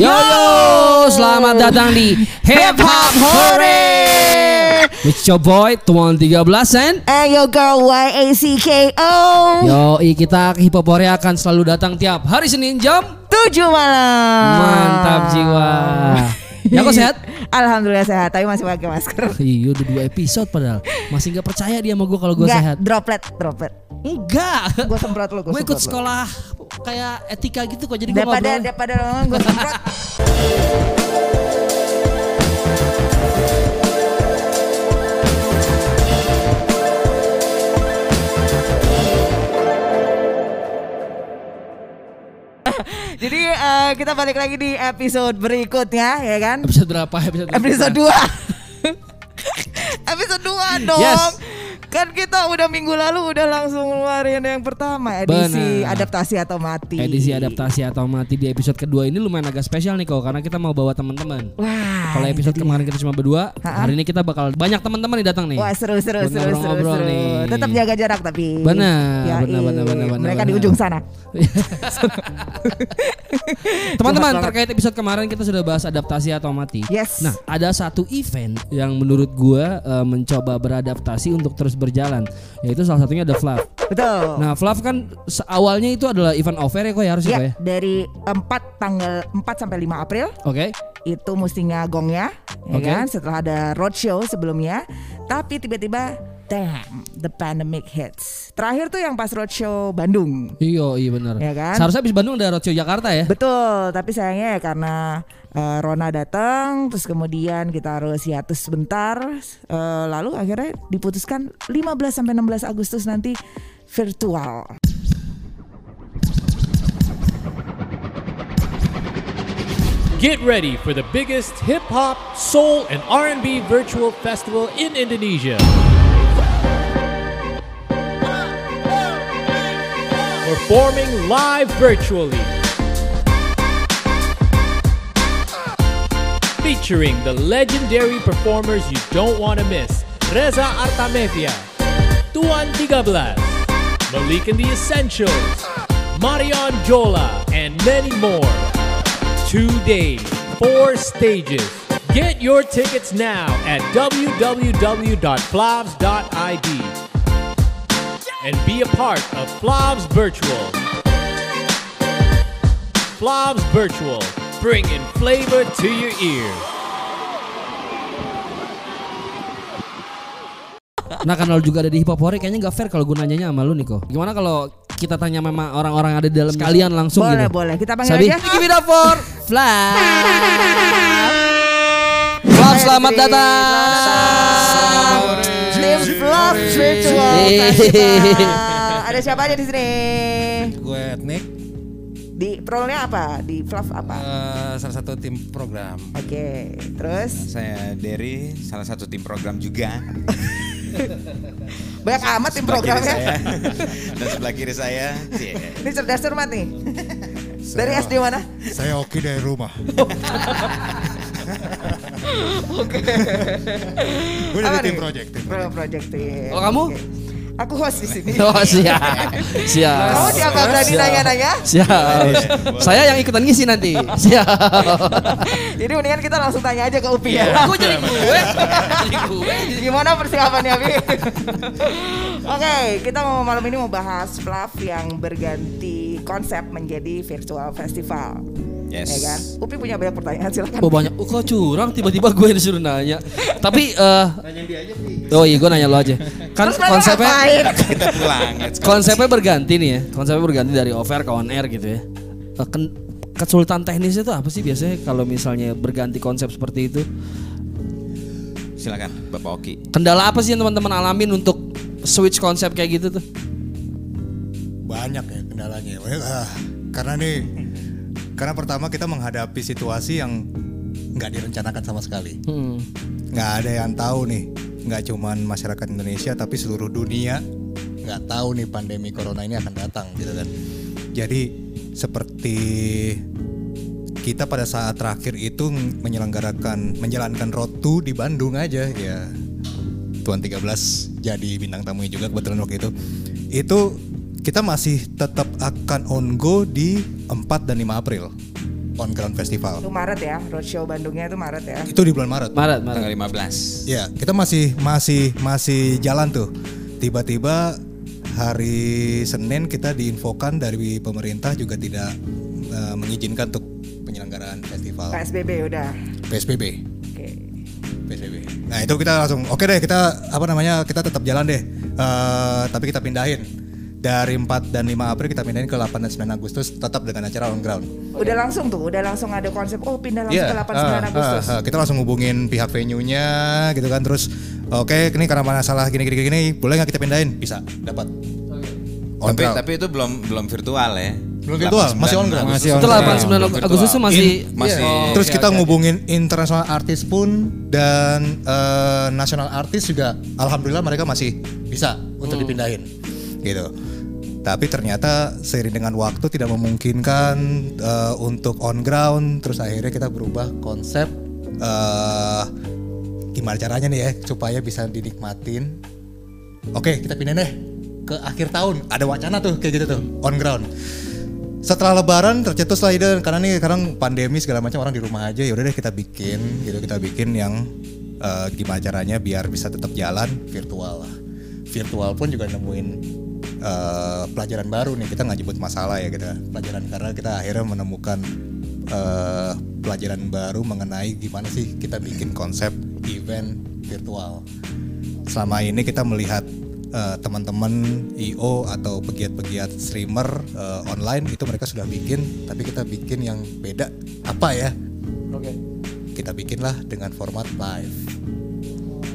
Yo yo, selamat datang di Hip Hop Hore. It's your boy Tuan 13 and And your girl Y-A-C-K-O Yo, kita Hip Hop Hore akan selalu datang tiap hari Senin jam 7 malam Mantap jiwa. Ya kok sehat? Alhamdulillah sehat Tapi masih pakai masker. Iya udah dua episode padahal. Masih gak percaya dia sama gue kalau gue sehat. droplet Droplet. Enggak Gue semprot lu Gue ikut sekolah kayak etika gitu kok Jadi gue Daripada ngobrol. Daripada gue semprot Jadi eh, kita balik lagi di episode berikutnya ya kan Episode berapa? Episode, Episode 2 Episode 2 dong Yes. Kan kita udah minggu lalu udah langsung ngeluarin yang pertama Edisi Benar. adaptasi atau mati Edisi adaptasi atau mati di episode kedua ini lumayan agak spesial nih kok Karena kita mau bawa teman-teman Wah Kalau episode kemarin kita cuma berdua, Ha-ha. hari ini kita bakal banyak teman-teman nih datang nih. Wah seru seru Buat seru seru, seru. nih. Tetap jaga jarak tapi Benar, Yoi. benar, benar, benar, benar, Mereka di benar. ujung sana Teman-teman, terkait episode kemarin kita sudah bahas adaptasi atau mati. Yes. Nah, ada satu event yang menurut gua eh, mencoba beradaptasi untuk terus berjalan, yaitu salah satunya ada Flav. Betul Nah, Flav kan awalnya itu adalah event offer ya kok ya harusnya Ya, ya. dari 4 tanggal 4 sampai 5 April Oke. itu mestinya gongnya, ya Oke. kan? Setelah ada roadshow sebelumnya, tapi tiba-tiba, damn, the pandemic hits. Terakhir tuh yang pas roadshow Bandung, Iya, iya benar. Ya kan? Seharusnya habis Bandung ada Roadshow Jakarta ya. betul. Tapi sayangnya ya karena eh, Rona datang, terus kemudian kita harus hiatus sebentar, eh, lalu akhirnya diputuskan 15 sampai 16 Agustus nanti virtual. Get ready for the biggest hip hop, soul, and R&B virtual festival in Indonesia. Performing live virtually. Featuring the legendary performers you don't want to miss. Reza Artamevia, Tuan 13, Malik and the Essentials, Marion Jola, and many more. Two days, four stages. Get your tickets now at www.flavs.id and be a part of Flavs Virtual. Flavs Virtual, bringing flavor to your ears. Nah karena lu juga ada di Hip Hop Hore kayaknya gak fair kalau gue nanyanya sama lu nih kok. Gimana kalau kita tanya memang orang-orang ada di dalam sekalian langsung Boleh, gitu. boleh. Kita panggil Sabi, aja. give it up for Flav. Flav selamat datang. Vlog Virtual. Festival. Ada siapa aja di sini? Gue etnik, Di role-nya apa? Di Fluff apa? eh, salah satu tim program. Oke, terus Saya Derry, salah satu tim program juga. banyak amat tim programnya. saya. Dan sebelah kiri saya, cie. Ini cerdas cermat nih. Dari SD mana? Saya Oki dari rumah. Gue dari Apa tim project. Tim Pro project tim. Kalau kamu? Oke. Aku host di sini. Oh siap, siap. Kamu siapa berani nanya-nanya? Siap. Saya yang ikutan ngisi nanti. Siap. Jadi mendingan kita langsung tanya aja ke Upi ya. Aku jadi gue. Jadi gue. Gimana persiapannya, Bi? Oke, kita mau malam ini mau bahas Fluff yang berganti konsep menjadi virtual festival. Yes. Ya kan? Upi punya banyak pertanyaan silakan. Oh banyak, oh, kok curang tiba-tiba gue yang disuruh nanya. Tapi eh Oh iya gue nanya lo aja. Kan Terus konsepnya ngapain? Kita pulang. konsepnya berganti nih ya. Konsepnya berganti dari air ke on air gitu ya. Eh, ken- kesulitan teknisnya itu apa sih biasanya kalau misalnya berganti konsep seperti itu? Silakan Bapak Oki. Kendala apa sih yang teman-teman alamin untuk switch konsep kayak gitu tuh? Banyak ya kendalanya. Wah, karena nih, karena pertama kita menghadapi situasi yang nggak direncanakan sama sekali. Hmm. Nggak ada yang tahu nih, nggak cuman masyarakat Indonesia tapi seluruh dunia nggak tahu nih pandemi corona ini akan datang gitu kan. Jadi seperti kita pada saat terakhir itu menyelenggarakan menjalankan road to di Bandung aja ya Tuan 13 jadi bintang tamunya juga kebetulan waktu itu itu kita masih tetap akan on go di 4 dan 5 April On Ground Festival. Itu Maret ya, roadshow Bandungnya itu Maret ya. Itu di bulan Maret. Maret, Maret. Tanggal 15. Ya, kita masih masih masih jalan tuh. Tiba-tiba hari Senin kita diinfokan dari pemerintah juga tidak eh, mengizinkan untuk penyelenggaraan festival PSBB udah. PSBB. Oke. PSBB. Nah itu kita langsung oke deh kita apa namanya kita tetap jalan deh. Eh, tapi kita pindahin dari 4 dan 5 April kita pindahin ke 8 dan 9 Agustus tetap dengan acara on ground. Udah langsung tuh, udah langsung ada konsep oh pindah langsung Iya, ke 8 9 ah, Agustus. ah, ah. kita langsung hubungin pihak venue-nya gitu kan terus oke ini karena masalah gini gini gini boleh nggak kita pindahin? Bisa, dapat. On Tapi ground. tapi itu belum belum virtual ya. Belum virtual, 8, masih on 9 ground. Masih on Itu ground. 8 9 Belum Agustus masih In- masih Oh, Terus oke, kita oke. ngubungin internasional artis pun dan eh, nasional artis juga alhamdulillah mereka masih bisa untuk dipindahin gitu. Tapi ternyata seiring dengan waktu tidak memungkinkan eh, untuk on ground terus akhirnya kita berubah konsep eh gimana caranya nih ya supaya bisa dinikmatin. Oke, kita pindahin deh ke akhir tahun. Ada wacana tuh kayak gitu tuh on ground setelah lebaran tercetus lah ide karena nih sekarang pandemi segala macam orang di rumah aja ya udah deh kita bikin gitu kita bikin yang eh, gimana caranya biar bisa tetap jalan virtual lah virtual pun juga nemuin eh, pelajaran baru nih kita nggak jemput masalah ya kita pelajaran karena kita akhirnya menemukan eh, pelajaran baru mengenai gimana sih kita bikin konsep event virtual. Selama ini kita melihat eh, teman-teman IO atau pegiat-pegiat streamer eh, online itu mereka sudah bikin tapi kita bikin yang beda. Apa ya? Kita bikinlah dengan format live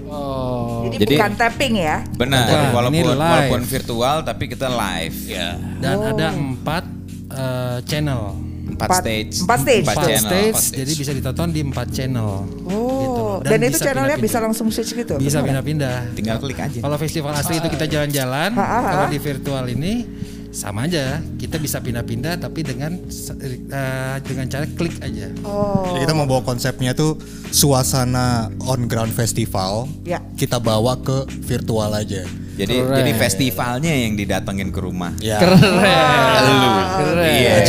Oh. Jadi, Jadi- bukan tapping ya. Benar, Bukan, walaupun walaupun virtual tapi kita live. Ya. Dan ada empat eh, channel. Empat, Empat- stage. empat stage. Empat Empat channel. stage, empat stage. jadi bisa ditonton di empat channel. Oh, Dan dan, itu bisa channelnya pindah-pindah. bisa langsung switch gitu. Bisa pindah-pindah. tinggal klik aja. Kalau festival asli itu kita jalan-jalan, Ha, ha, ha. kalau di virtual ini sama aja. Kita bisa pindah-pindah tapi dengan eh, dengan cara klik aja. Oh, jadi kita mau bawa konsepnya tuh suasana on ground festival Ya. kita bawa ke virtual aja Jadi Keren. jadi festivalnya yang didatengin ke rumah. ya Lu. Keren. Iya. Eh,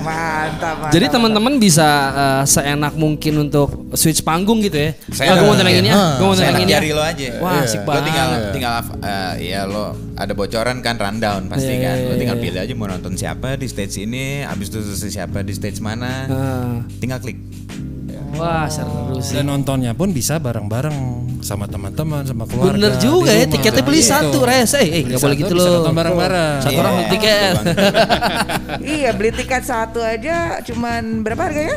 mantap, mantap. Jadi teman-teman bisa eh, seenak mungkin untuk switch panggung gitu ya. Saya Ah, gue mau tenang ini gue mau tenang ini ya. jari lo aja. Wah, asik Lo banget. tinggal tinggal eh, ya lo ada bocoran kan rundown pasti Iya, kan. Lo iya, tinggal iya. pilih aja mau nonton siapa di stage ini, habis itu siapa di stage mana. Ah. Tinggal klik. Wah, seru sih. Dan nontonnya pun bisa bareng-bareng sama teman-teman, sama keluarga. Bener juga ya, tiketnya beli Gitu. satu, res. Eh, eh, nggak boleh gitu bisa loh. nonton bareng-bareng. Satu orang Iya, beli tiket. betul banget. Iya, beli tiket satu aja cuman berapa harganya?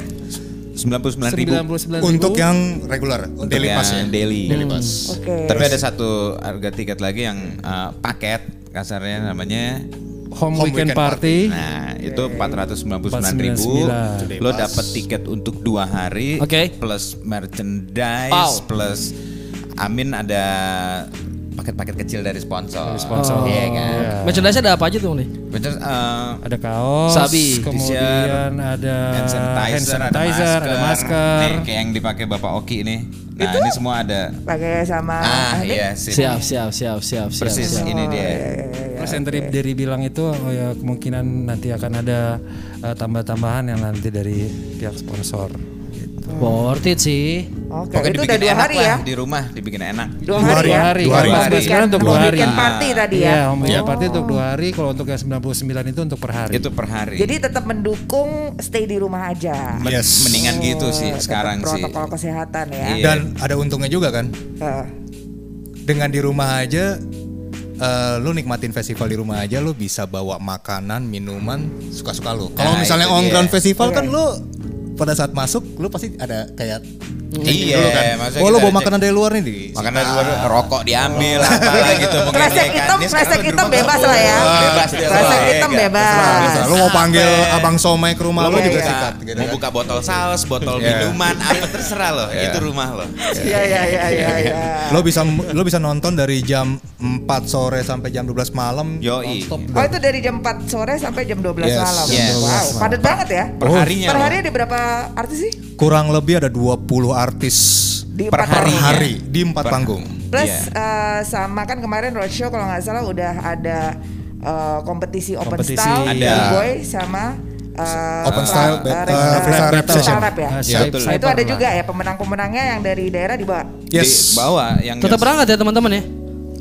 99 ribu 99 untuk ribu. yang regular untuk daily yang pass ya daily. daily pass Oke. Tapi ada satu harga tiket lagi yang eh, paket kasarnya namanya home, Home weekend, weekend party. Nah, itu 499 ribu. 499. Lo dapat tiket untuk dua hari, Oke. plus merchandise, Wow. plus Amin ada paket-paket kecil dari sponsor. sponsor. Iya kan. Merchandise ada apa aja tuh nih? Bener, eh, Ada kaos, Sabi. kemudian ada hand sanitizer, hand sanitizer, ada masker. Nih, kayak yang dipakai Bapak Oki ini. Nah, ini semua ada. Pakai sama Ah, iya. Siap, siap, siap, siap, siap. Persis siap. ini dia. Terus yang tadi dari bilang itu oh ya kemungkinan nanti akan ada eh, tambah-tambahan yang nanti dari pihak sponsor. Gitu. Worth it sih. Oke, Pokoknya itu udah dua hari ya. di rumah dibikin enak. Dua Dua hari hari. ya. hari. Dua hari. Kalau Weekend- sekarang untuk dua hari. weekend party tadi ya. Iya, home weekend party untuk dua hari. Kalau untuk yang 99 itu untuk per hari. Itu per hari. Jadi tetap mendukung stay di rumah aja. Yes. mendingan gitu sih Tetap sekarang sih. protokol kesehatan ya. Iya. dan ada untungnya juga kan Heeh. dengan di rumah aja eh, lu nikmatin festival di rumah aja lu bisa bawa makanan minuman suka-suka lu. Kalau Nah, misalnya on ground festival kan lu pada saat masuk lu pasti ada kayak Iya, dulu kan oh lu bawa makanan dari luar nih di Makanan dari luar rokok diambil apa gitu mungkin Kresek hitam, kresek di hitam bebas lah ya. Bebas dia Kresek hitam ya kan? bebas. Terserah. lu mau panggil abang somai ke rumah lu Iya, juga iya. sikat gitu Mau kan. buka botol saus, botol Iya. minuman, apa terserah lo. Itu rumah lo. Iya iya iya iya iya. lo bisa lo bisa nonton dari jam 4 sore sampai jam 12 malam Yoi. nonstop. Oh itu dari jam 4 sore sampai jam 12 Yes, malam. Wow, padat banget ya. Perharinya Per loh. hari ada berapa artis sih? kurang lebih ada 20 artis Di Per Harinya. hari di empat Per- panggung Plus Iya. eh, sama kan kemarin roadshow kalau nggak salah udah ada eh, kompetisi open Kompetisi. style Ada. Big Boy sama eh, Open style, eh, bet- rap- rap freestyle session. rap ya. Ah, Iya. betul. Nah, itu ada juga ya pemenang-pemenangnya yang dari daerah dibawa. Yes. Di bawah yang Tetap berangkat ya teman-teman ya.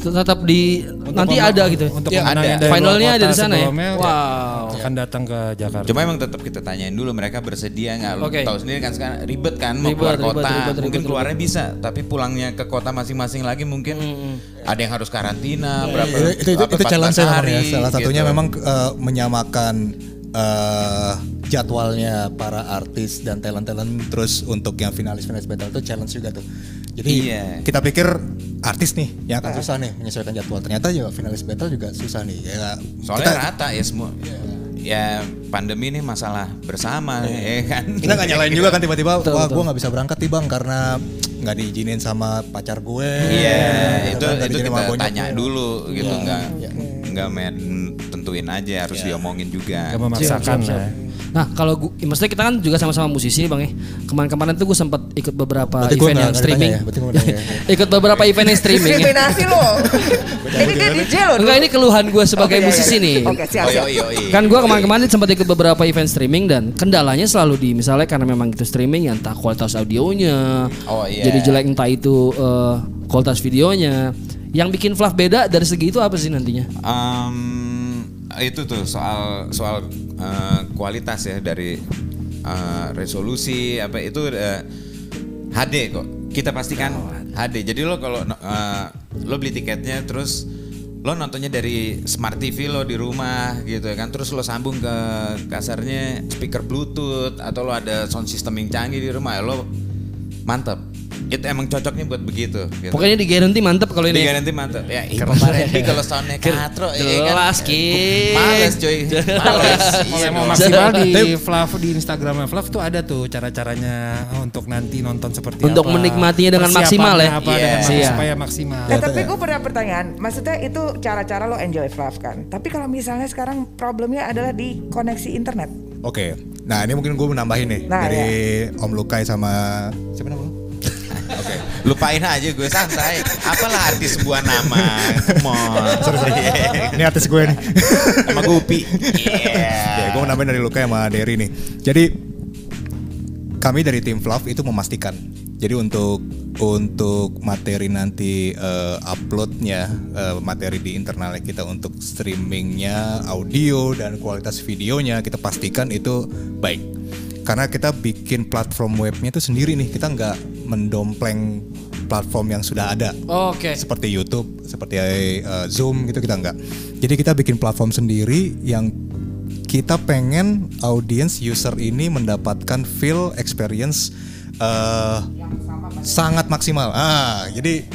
Tetap di nanti pem- ada gitu. Untuk Ya, pemenang ada. yang dari Finalnya ada kota di sana ya? Wow. Akan datang ke Jakarta. Cuma emang tetap kita tanyain dulu mereka bersedia nggak? Lu Oke. tahu sendiri kan sekarang ribet kan mau Ribet, keluar ribet, kota. ribet, mungkin ribet, keluarnya bisa, tapi pulangnya ke kota masing-masing lagi mungkin ada yang harus karantina berapa itu itu, itu, itu 14 challenge ya hari, Salah satunya gitu. memang eh, menyamakan eh, jadwalnya para artis dan talent-talent terus untuk yang finalis finalis battle itu challenge juga tuh. Jadi Iya. kita pikir artis nih yang akan susah nih menyesuaikan jadwal. Ternyata ya finalis battle juga susah nih. Ya Soalnya kita, rata ya semua. Ya pandemi ini masalah bersama ya kan. kita nggak nyalain juga kan tiba-tiba Betul, wah betul. gue nggak bisa berangkat nih bang karena nggak diizinin sama pacar gue. Iya, Gitu itu kan, itu kita tanya gue. dulu gitu nggak nggak main tentuin aja harus diomongin juga. Gak memaksakan Siap, siap, lah. siap. Nah kalau gua, maksudnya kita kan juga sama-sama musisi nih bang ya. Kemarin-kemarin tuh gue sempat ikut beberapa Berarti event yang streaming. ya, nanya ikut beberapa event yang streaming. ya. Diskriminasi lo. Ini dia DJ lo. Enggak ini keluhan gue sebagai Oh, iya, iya, musisi iya. nih. Oke, siap, Oh siap. iya iya. Kan gue kemarin-kemarin sempat ikut beberapa event streaming dan kendalanya selalu di misalnya karena memang itu streaming ya entah kualitas audionya, Oh, iya. jadi jelek entah itu eh, kualitas videonya. Yang bikin Flav beda dari segi itu apa sih nantinya? Em, itu tuh soal soal eh, kualitas ya dari eh, resolusi apa itu eh, HD kok. Kita pastikan HD jadi lo kalau eh, lo beli tiketnya terus lo nontonnya dari smart TV lo di rumah gitu ya kan terus lo sambung ke kasarnya speaker bluetooth atau lo ada sound system yang canggih di rumah ya lo mantap itu emang cocoknya buat begitu gitu. Pokoknya di guarantee mantep kalau ini. Di garanti mantap. Ya, kemarin ini kalau soundnya katro, ya kan. Jelas, Ki. Males cuy. Males. Kalau Iya mau dong. maksimal di Flav di Instagramnya Flav tuh ada tuh cara-caranya untuk nanti nonton seperti Untuk apa. menikmatinya dengan maksimal ya. Apa Iya. dengan maksimal Iya. supaya maksimal. Eh, tapi gue pernah pertanyaan, maksudnya itu cara-cara lo enjoy Flav kan. Tapi kalau misalnya sekarang problemnya adalah di koneksi internet. Oke, nah ini mungkin gue menambahin nih Nah, dari Om Lukai sama siapa nama lu? Oke, lupain aja gue santai. Apalah arti sebuah nama. Come on. Ini artis gue nih. Sama Gupi. Iya. ya, gue menambahin dari Lukai sama Derry nih. Jadi kami dari tim Fluff itu memastikan. Jadi untuk untuk materi nanti eh, uploadnya eh, materi di internalnya kita untuk streamingnya audio dan kualitas videonya kita pastikan itu baik karena kita bikin platform webnya itu sendiri nih kita nggak mendompleng platform yang sudah ada Oke. seperti YouTube, seperti eh, Zoom gitu kita nggak. Jadi kita bikin platform sendiri yang kita pengen audiens user ini mendapatkan feel experience eh, sangat maksimal. Ah, jadi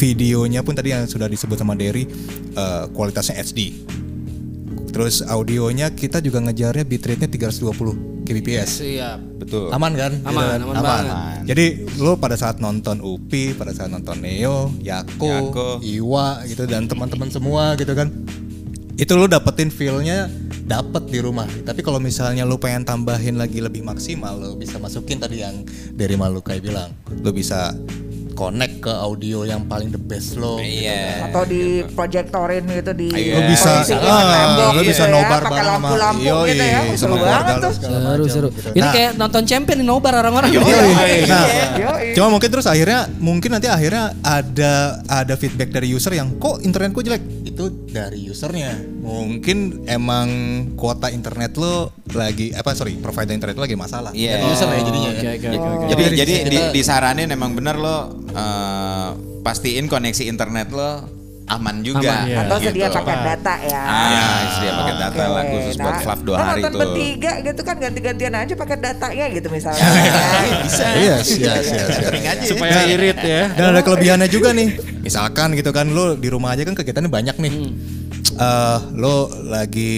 videonya pun tadi yang sudah disebut sama Derry eh, kualitasnya HD. Terus audionya kita juga ngejarnya bitrate-nya 320 kbps. Siap. Betul. Aman kan? Gitu Aman, kan? aman banget. Jadi lo pada saat nonton Upi, pada saat nonton Neo, Yako, Yako. Iwa gitu dan teman-teman semua gitu kan. Itu lo dapetin feel-nya dapet di rumah. Tapi kalau misalnya lo pengen tambahin lagi lebih maksimal, lo bisa masukin tadi yang dari Malukai bilang. Lo bisa connect ke audio yang paling the best lo. gitu Iya. Atau di projectorin gitu di Iya. Lo bisa, ah, lo gitu bisa ya, nobar pakai bareng sama lampu-lampu Yoi, gitu ya. Seru banget tuh. Seru seru. gitu. Ini Nah, kayak nonton champion di nobar orang-orang. Nah, Yoi. cuma mungkin terus akhirnya mungkin nanti akhirnya ada ada feedback dari user yang kok internetku jelek. Itu dari usernya. Mungkin emang kuota internet lo lagi apa sorry provider internet lo lagi masalah. Iya. Dari user ya jadinya. Oke, ya. oke, oke, oke. Jadi Jadi jadi di, disaranin emang bener lo eh, pastiin koneksi internet lo aman juga. Aman, iya. Atau gitu. sedia paket data ya. Ah, sedia paket data lah Oke. khusus buat Nah, Flav dua lo hari nonton tuh. bertiga gitu kan ganti-gantian aja paket datanya gitu misalnya. Bisa. Yes, yes, yes, yes. Sering aja. Supaya irit ya. Dan ada kelebihannya juga nih. Misalkan gitu kan lo di rumah aja kan kegiatannya banyak nih. Eh, lo lagi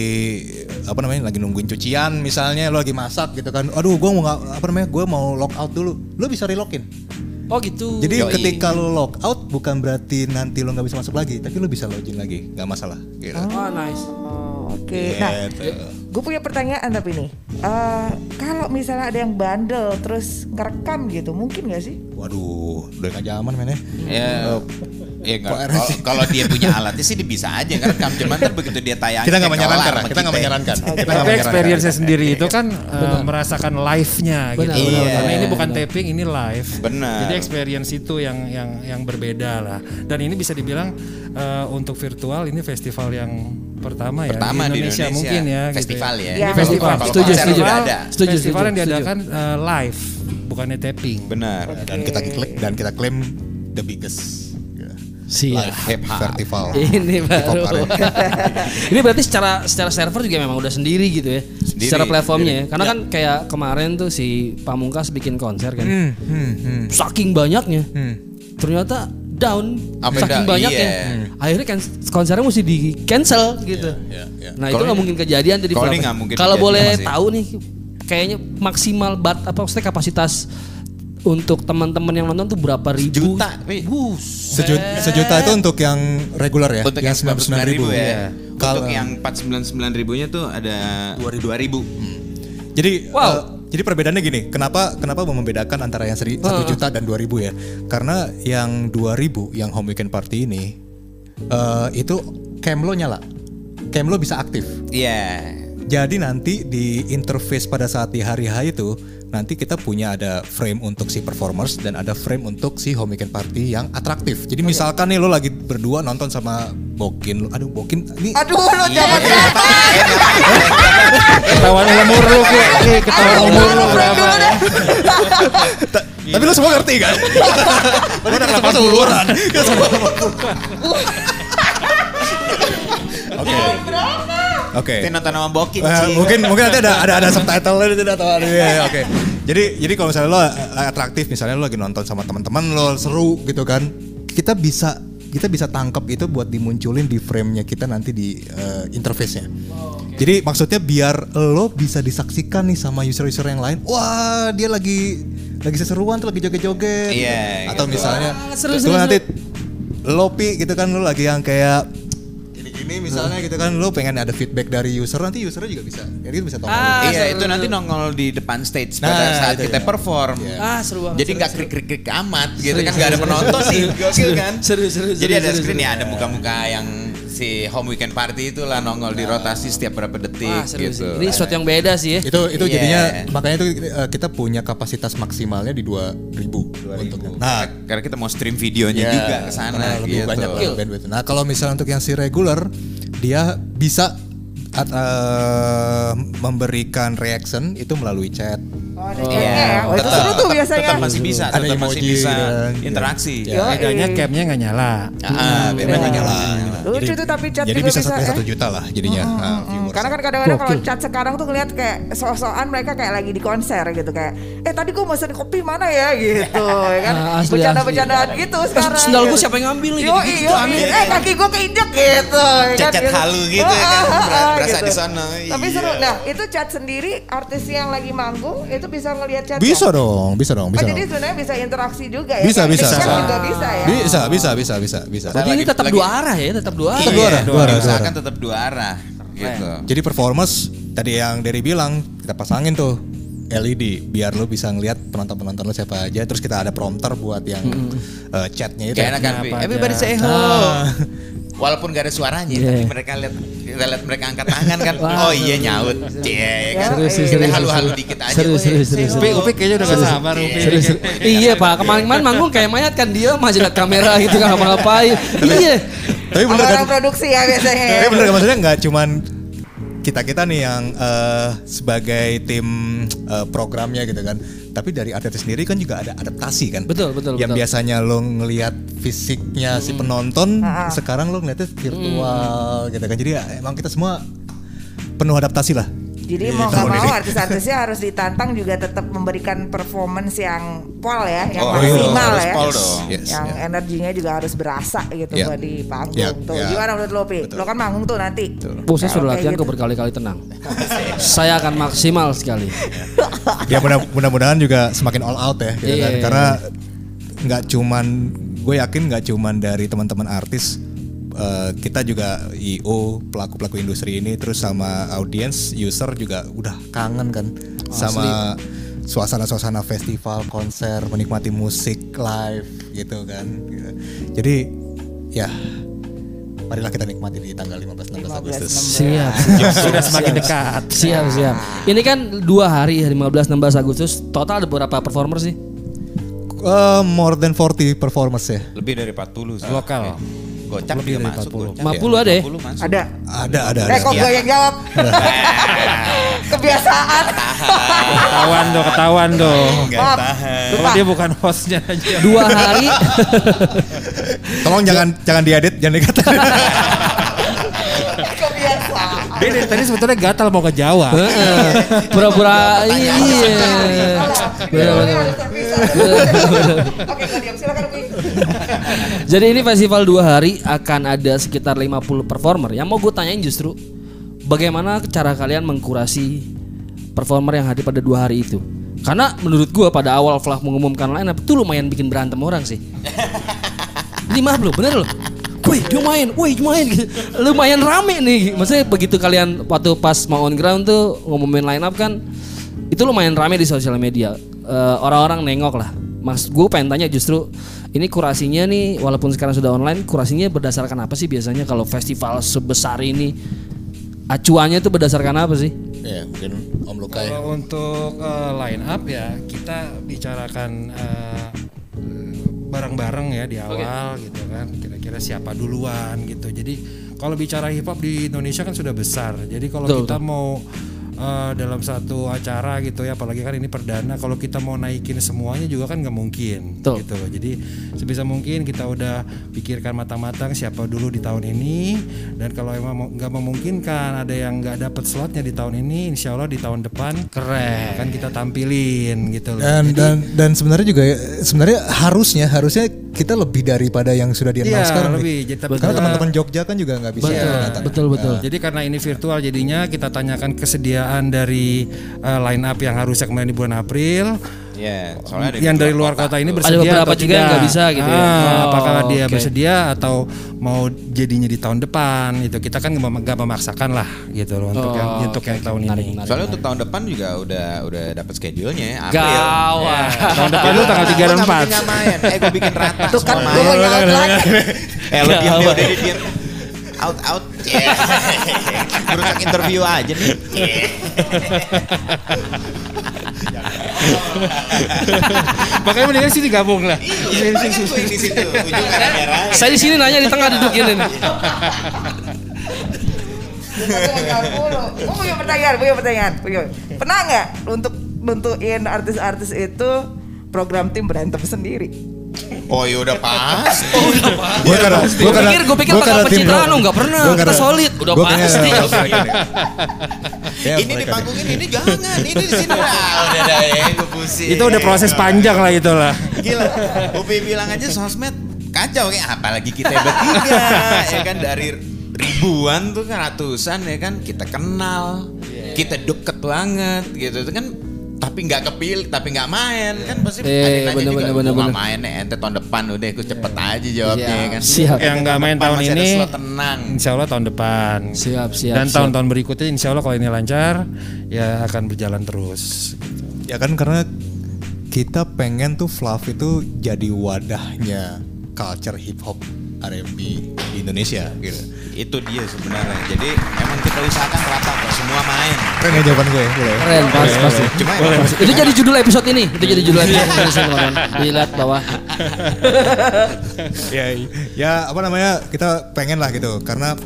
apa namanya lagi nungguin cucian misalnya lo lagi masak gitu kan. Aduh, gua mau apa namanya? Gua mau log out dulu. Lo bisa relogin. Oh gitu. Jadi Yoi. ketika lo log out bukan berarti nanti lo nggak bisa masuk lagi, tapi lo bisa login lagi, nggak masalah. Gitu. Oh nice. Oke. Nah, Gitu. gue punya pertanyaan tapi nih, Eh, kalau misalnya ada yang bandel terus ngerekam gitu, mungkin gak sih? Waduh, udah gak zaman men ya. Ya, ya RS kalau- dia punya alatnya sih dia bisa aja ngerekam cuman ntar begitu dia tayang Kita nggak menyarankan kita nggak menyarankan. Kita nggak Tapi menyarankan. experience sendiri itu kan eh, merasakan live-nya gitu. Benar, benar, Karena ini bukan taping, ini live. Benar. Jadi experience itu yang yang yang berbeda lah. Dan ini bisa dibilang eh, untuk virtual ini festival yang pertama ya Pertama di Indonesia, Indonesia. mungkin ya. gitu Festival ya. Ya, Ini festival. Kalau Setuju, setuju. ada. Setuju, festival setuju, yang setuju. diadakan eh, live, bukannya taping. Benar. Dan kita klaim, dan kita klaim the biggest ya, Siap. live festival. Ini baru. Ini berarti secara secara server juga memang udah sendiri gitu ya. Sendiri, secara platformnya ya. sendiri. Karena kan kayak kemarin tuh si Pamungkas bikin konser kan. Hmm, hmm, hmm, Saking banyaknya. hmm. Ternyata down Sampai saking down, banyaknya. iya. Akhirnya kan konsernya mesti di cancel gitu. Iya, iya. Nah, itu Kalau nggak mungkin kejadian tadi kalau boleh masih. tahu nih kayaknya maksimal bat apa maksudnya kapasitas untuk teman-teman yang nonton tuh berapa ribu? Juta, Pi. Sejuta, sejuta itu untuk yang reguler ya, Untuk yang 99 ribu ya. Iya. Untuk Kalau yang 499 ribunya tuh ada 2000. Jadi Wow. eh, jadi perbedaannya gini, kenapa kenapa membedakan antara yang seri- satu juta dan 2000 ya? Karena yang 2000 yang home weekend party ini eh, itu cam lo nyala. Cam lo bisa aktif. Iya. Jadi nanti di interface pada saat di hari H itu nanti kita punya ada frame untuk si performers dan ada frame untuk si home weekend party yang atraktif. Jadi misalkan nih lo lagi berdua nonton sama Bokin, lo- aduh Bokin, ini Aduh, lu jangan Ketahuan umur. Ki, ketahuan umur lu berapa ya? Ta- tapi lo semua ngerti kan? Lo udah 80-an. Oke. Oke. Kita nonton sama Bokin Eh, Ci. mungkin mungkin nanti ada ada ada subtitle itu atau ada ya, oke. Jadi jadi kalau misalnya lo eh, atraktif misalnya lo lagi nonton sama teman-teman lo seru gitu kan. Kita bisa kita bisa tangkap itu buat dimunculin di frame-nya kita nanti di eh, interface-nya. Jadi maksudnya biar lo bisa disaksikan nih sama user-user yang lain. Wah, dia lagi lagi seseruan tuh lagi joget-joget. Iya, Atau gitu. misalnya Ah, seru, tuh seru, nanti lo pi gitu kan lo lagi yang kayak gini-gini misalnya gitu kan lo pengen ada feedback dari user nanti usernya juga bisa jadi itu bisa tongol Ah, iya, seru, itu nanti seru. nongol di depan stage Nah, pada saat kita ya. perform. Ah, seru banget. Jadi seru, nggak seru. krik krik krik amat gitu kan nggak ada penonton nih, gokil kan? Seru, seru, Jadi seru, ada seru, screen seru. ya, ada muka-muka yang si home weekend party itulah nongol di rotasi setiap berapa detik Wah, seru gitu. sih. Ini sesuatu yang beda sih ya. itu itu Iya. jadinya makanya itu eh, kita punya kapasitas maksimalnya di 2000 untuk Nah, nah karena kita mau stream videonya ya, juga ke sana gitu. banyak bandwidth. Nah, kalau misalnya untuk yang si regular dia bisa at- eh, memberikan reaction itu melalui chat. Oh, ada chatnya ya. Oh, itu Tetap- seru tuh biasanya. Tetap masih bisa, Ada tetap masih emoji bisa dan- interaksi. Ya. Bedanya capnya nggak nyala. Ah, beda Nggak nyala. Lucu tuh tapi chat jadi juga bisa bisa, satu, ya. satu juta lah jadinya. Karena kan kadang-kadang kalau chat sekarang tuh ngeliat kayak so-soan mereka kayak lagi di konser gitu kayak eh tadi gue mesen kopi mana ya gitu ya kan bercanda-bercandaan gitu Eh, sekarang sendal gue gitu. siapa yang ngambil nih? Yo, eh kaki gue keinjek gitu ya kan, Cat-cat halu gitu ya kan, Ah, berasa di sana, Tapi iya. seru. Nah, itu chat sendiri artis yang lagi manggung itu bisa ngelihat chat bisa dong, bisa dong, Oh, bisa jadi dong. sebenarnya bisa interaksi juga ya. Bisa, Kayak bisa. chat Bisa. bisa ya. Bisa, bisa, bisa, bisa, bisa. Berarti ini tetap dua arah ya, tetap dua arah. Iya, dua arah, dua arah, dua arah. tetap dua arah gitu. Jadi performance tadi yang Derry bilang kita pasangin tuh LED biar lu bisa ngeliat penonton-penonton lu siapa aja terus kita ada prompter buat yang eh, chatnya itu. Kayak enak kan, Pi? Kenapa everybody say hello. Ah. Walaupun gak ada suaranya, Iya. tapi mereka lihat kita lihat mereka angkat tangan kan. oh iya nyaut. Cie, kan. Seru sih, Kita seru, halu-halu seru. dikit aja. Seru, oh, seru, iya. seru, seru. Upi, Upi kayaknya udah gak sabar Upi. Seru, seru. Iya pak, kemarin-kemarin manggung kayak mayat kan dia masih lihat kamera gitu kan ngapa-ngapain. Iya. Tapi bener kan? Orang produksi ya biasanya. Tapi bener kan maksudnya nggak cuman kita kita nih yang eh, sebagai tim eh, programnya gitu kan. Tapi dari artis sendiri kan juga ada adaptasi kan. Betul, betul, Yang betul. biasanya lo ngelihat fisiknya si penonton, sekarang lo ngeliatnya virtual gitu kan. Jadi ya, emang kita semua penuh adaptasi lah. Jadi Di mau nggak tahun mau ini. artis-artisnya harus ditantang juga tetap memberikan performance yang pol ya, yang Oh, maksimal harus ya. pol dong. Yes, yang ya. energinya juga harus berasa gitu buat di panggung Ya, tuh. ya. Gimana menurut lo, Pi? Lo kan manggung tuh nanti. Bu, saya sudah latihan gitu. kok berkali-kali tenang. saya akan maksimal sekali. ya mudah- mudah-mudahan juga semakin all out ya gitu kan. Iya. karena nggak cuman gue yakin nggak cuman dari teman-teman artis eh, kita juga IO pelaku pelaku industri ini terus sama audiens user juga udah kangen kan sama suasana-suasana festival konser menikmati musik live gitu kan gitu. jadi ya marilah kita nikmati di tanggal 15 16 Agustus Siap. Sudah semakin dekat. Siap, siap. Ini kan dua hari 15 16 Agustus. Total ada berapa performer sih? Eh, more than 40 performers ya Lebih dari 40 sih. Lokal. Gocak Lebih juga dari masuk. 40. Gocak 50 ada ya? 50 masuk. Ada. ada ada Eh ada kok gue yang jawab? Kebiasaan. Ketahuan dong, ketahuan dong. Maaf. Oh, Lupa. dia bukan hostnya aja. Dua hari. tolong jangan jangan diedit jangan dikatakan. Dia dari tadi sebetulnya gatal mau ngejawab. Heeh. Pura-pura iya. Bener. Oke, gue diam silakan Wi. Jadi ini festival dua hari akan ada sekitar 50 performer. Yang mau gue tanyain justru bagaimana cara kalian mengkurasi performer yang hadir pada dua hari itu? Karena menurut gue pada awal Flah mengumumkan line up itu lumayan bikin berantem orang sih. Lima belum, bener loh. Wih, dia main, wih, dia main. gitu. Lumayan rame nih. Maksudnya begitu kalian waktu pas mau on ground tuh ngumumin line up kan, itu lumayan rame di sosial media. Eh, Orang-orang nengok lah. Mas, gue pengen tanya justru ini kurasinya nih, walaupun sekarang sudah online, kurasinya berdasarkan apa sih biasanya kalau festival sebesar ini? Acuannya tuh berdasarkan apa sih? ya mungkin Om Luka ya Kalau untuk eh, line up ya kita bicarakan eh, bareng-bareng ya di awal gitu kan. Kira-kira siapa duluan gitu. Jadi kalau bicara hip hop di Indonesia kan sudah besar. Jadi kalau Betul, kita mau eh, dalam satu acara gitu ya, apalagi kan ini perdana, kalau kita mau naikin semuanya juga kan nggak mungkin Betul. gitu loh. Jadi sebisa mungkin kita udah pikirkan matang-matang siapa dulu di tahun ini dan kalau emang nggak memungkinkan ada yang nggak dapat slotnya di tahun ini, insya Allah di tahun depan keren akan kita tampilin gitu loh. dan Jadi, dan dan sebenarnya juga ya, sebenarnya harusnya harusnya kita lebih daripada yang sudah di Iya, sekarang lebih. Jadi, tapi karena kita- teman-teman Jogja kan juga nggak bisa datang. Betul betul. Jadi karena ini virtual jadinya kita tanyakan kesediaan dari eh, line up yang harusnya kemarin di bulan April. Iya, soalnya ada yang dari luar kota ini Ada bersedia beberapa atau juga yang tidak. nggak bisa gitu ya. Ah, Oh, apakah dia oke. bersedia atau mau jadinya di tahun depan itu kita kan nggak mem- nggak memaksakan lah gitu loh untuk Oh, yang untuk yang tahun ini. Soalnya untuk tahun depan juga udah udah dapat schedule-nya ya. April. Gawat. Tahun depan lu tanggal 3 dan Gua nggak 4. mungkin nggak main. Eh gue bikin rata Tuh kan gue main. nyaut lagi. Eh lo diam deh udah diam. Out out. Yeah. Merusak interview aja nih. Makanya mendingan sini gabung lah. Iya, di situ. Ujung. Saya di sini nanya di tengah duduk ini. nih. Gue punya pertanyaan, punya pertanyaan. Punya. Pernah nggak untuk bentukin artis-artis itu program tim berantem sendiri? Oh ya udah pas. Gue karena Gue pikir gue pikir bakal pencitraan lo nggak pernah. Gua Kita solid, udah pasti. Ya, ini di panggung ini, ini jangan. Ini di sini. Ah, udah dah ya, gue pusing. Itu udah proses panjang lah itu lah. Gila, Upi bilang aja sosmed kacau kayak apalagi kita bertiga ya kan dari ribuan tuh kan ratusan ya kan kita kenal kita deket banget gitu itu kan tapi nggak kepilih tapi nggak main kan pasti Iya, ada iya, nanya bener, juga bener, main nih ente tahun depan udah ikut cepet aja jawabnya Iya, ya kan siap. Yang nggak main tahun ini tenang Insya Allah tahun depan. Siap, siap, Dan siap. tahun-tahun berikutnya Insya Allah kalau ini lancar ya akan berjalan terus. Ya kan karena kita pengen tuh Fluff itu jadi wadahnya culture hip hop R&B di Indonesia gitu. Itu dia sebenarnya jadi emang kita usahakan rata kok semua main Keren ya jawaban gue ya? Boleh? Keren, pas, pasti. cuma Itu jadi judul episode ini. Itu jadi judul episode ini. Dilihat bawah. ya, ya apa namanya kita pengen lah gitu karena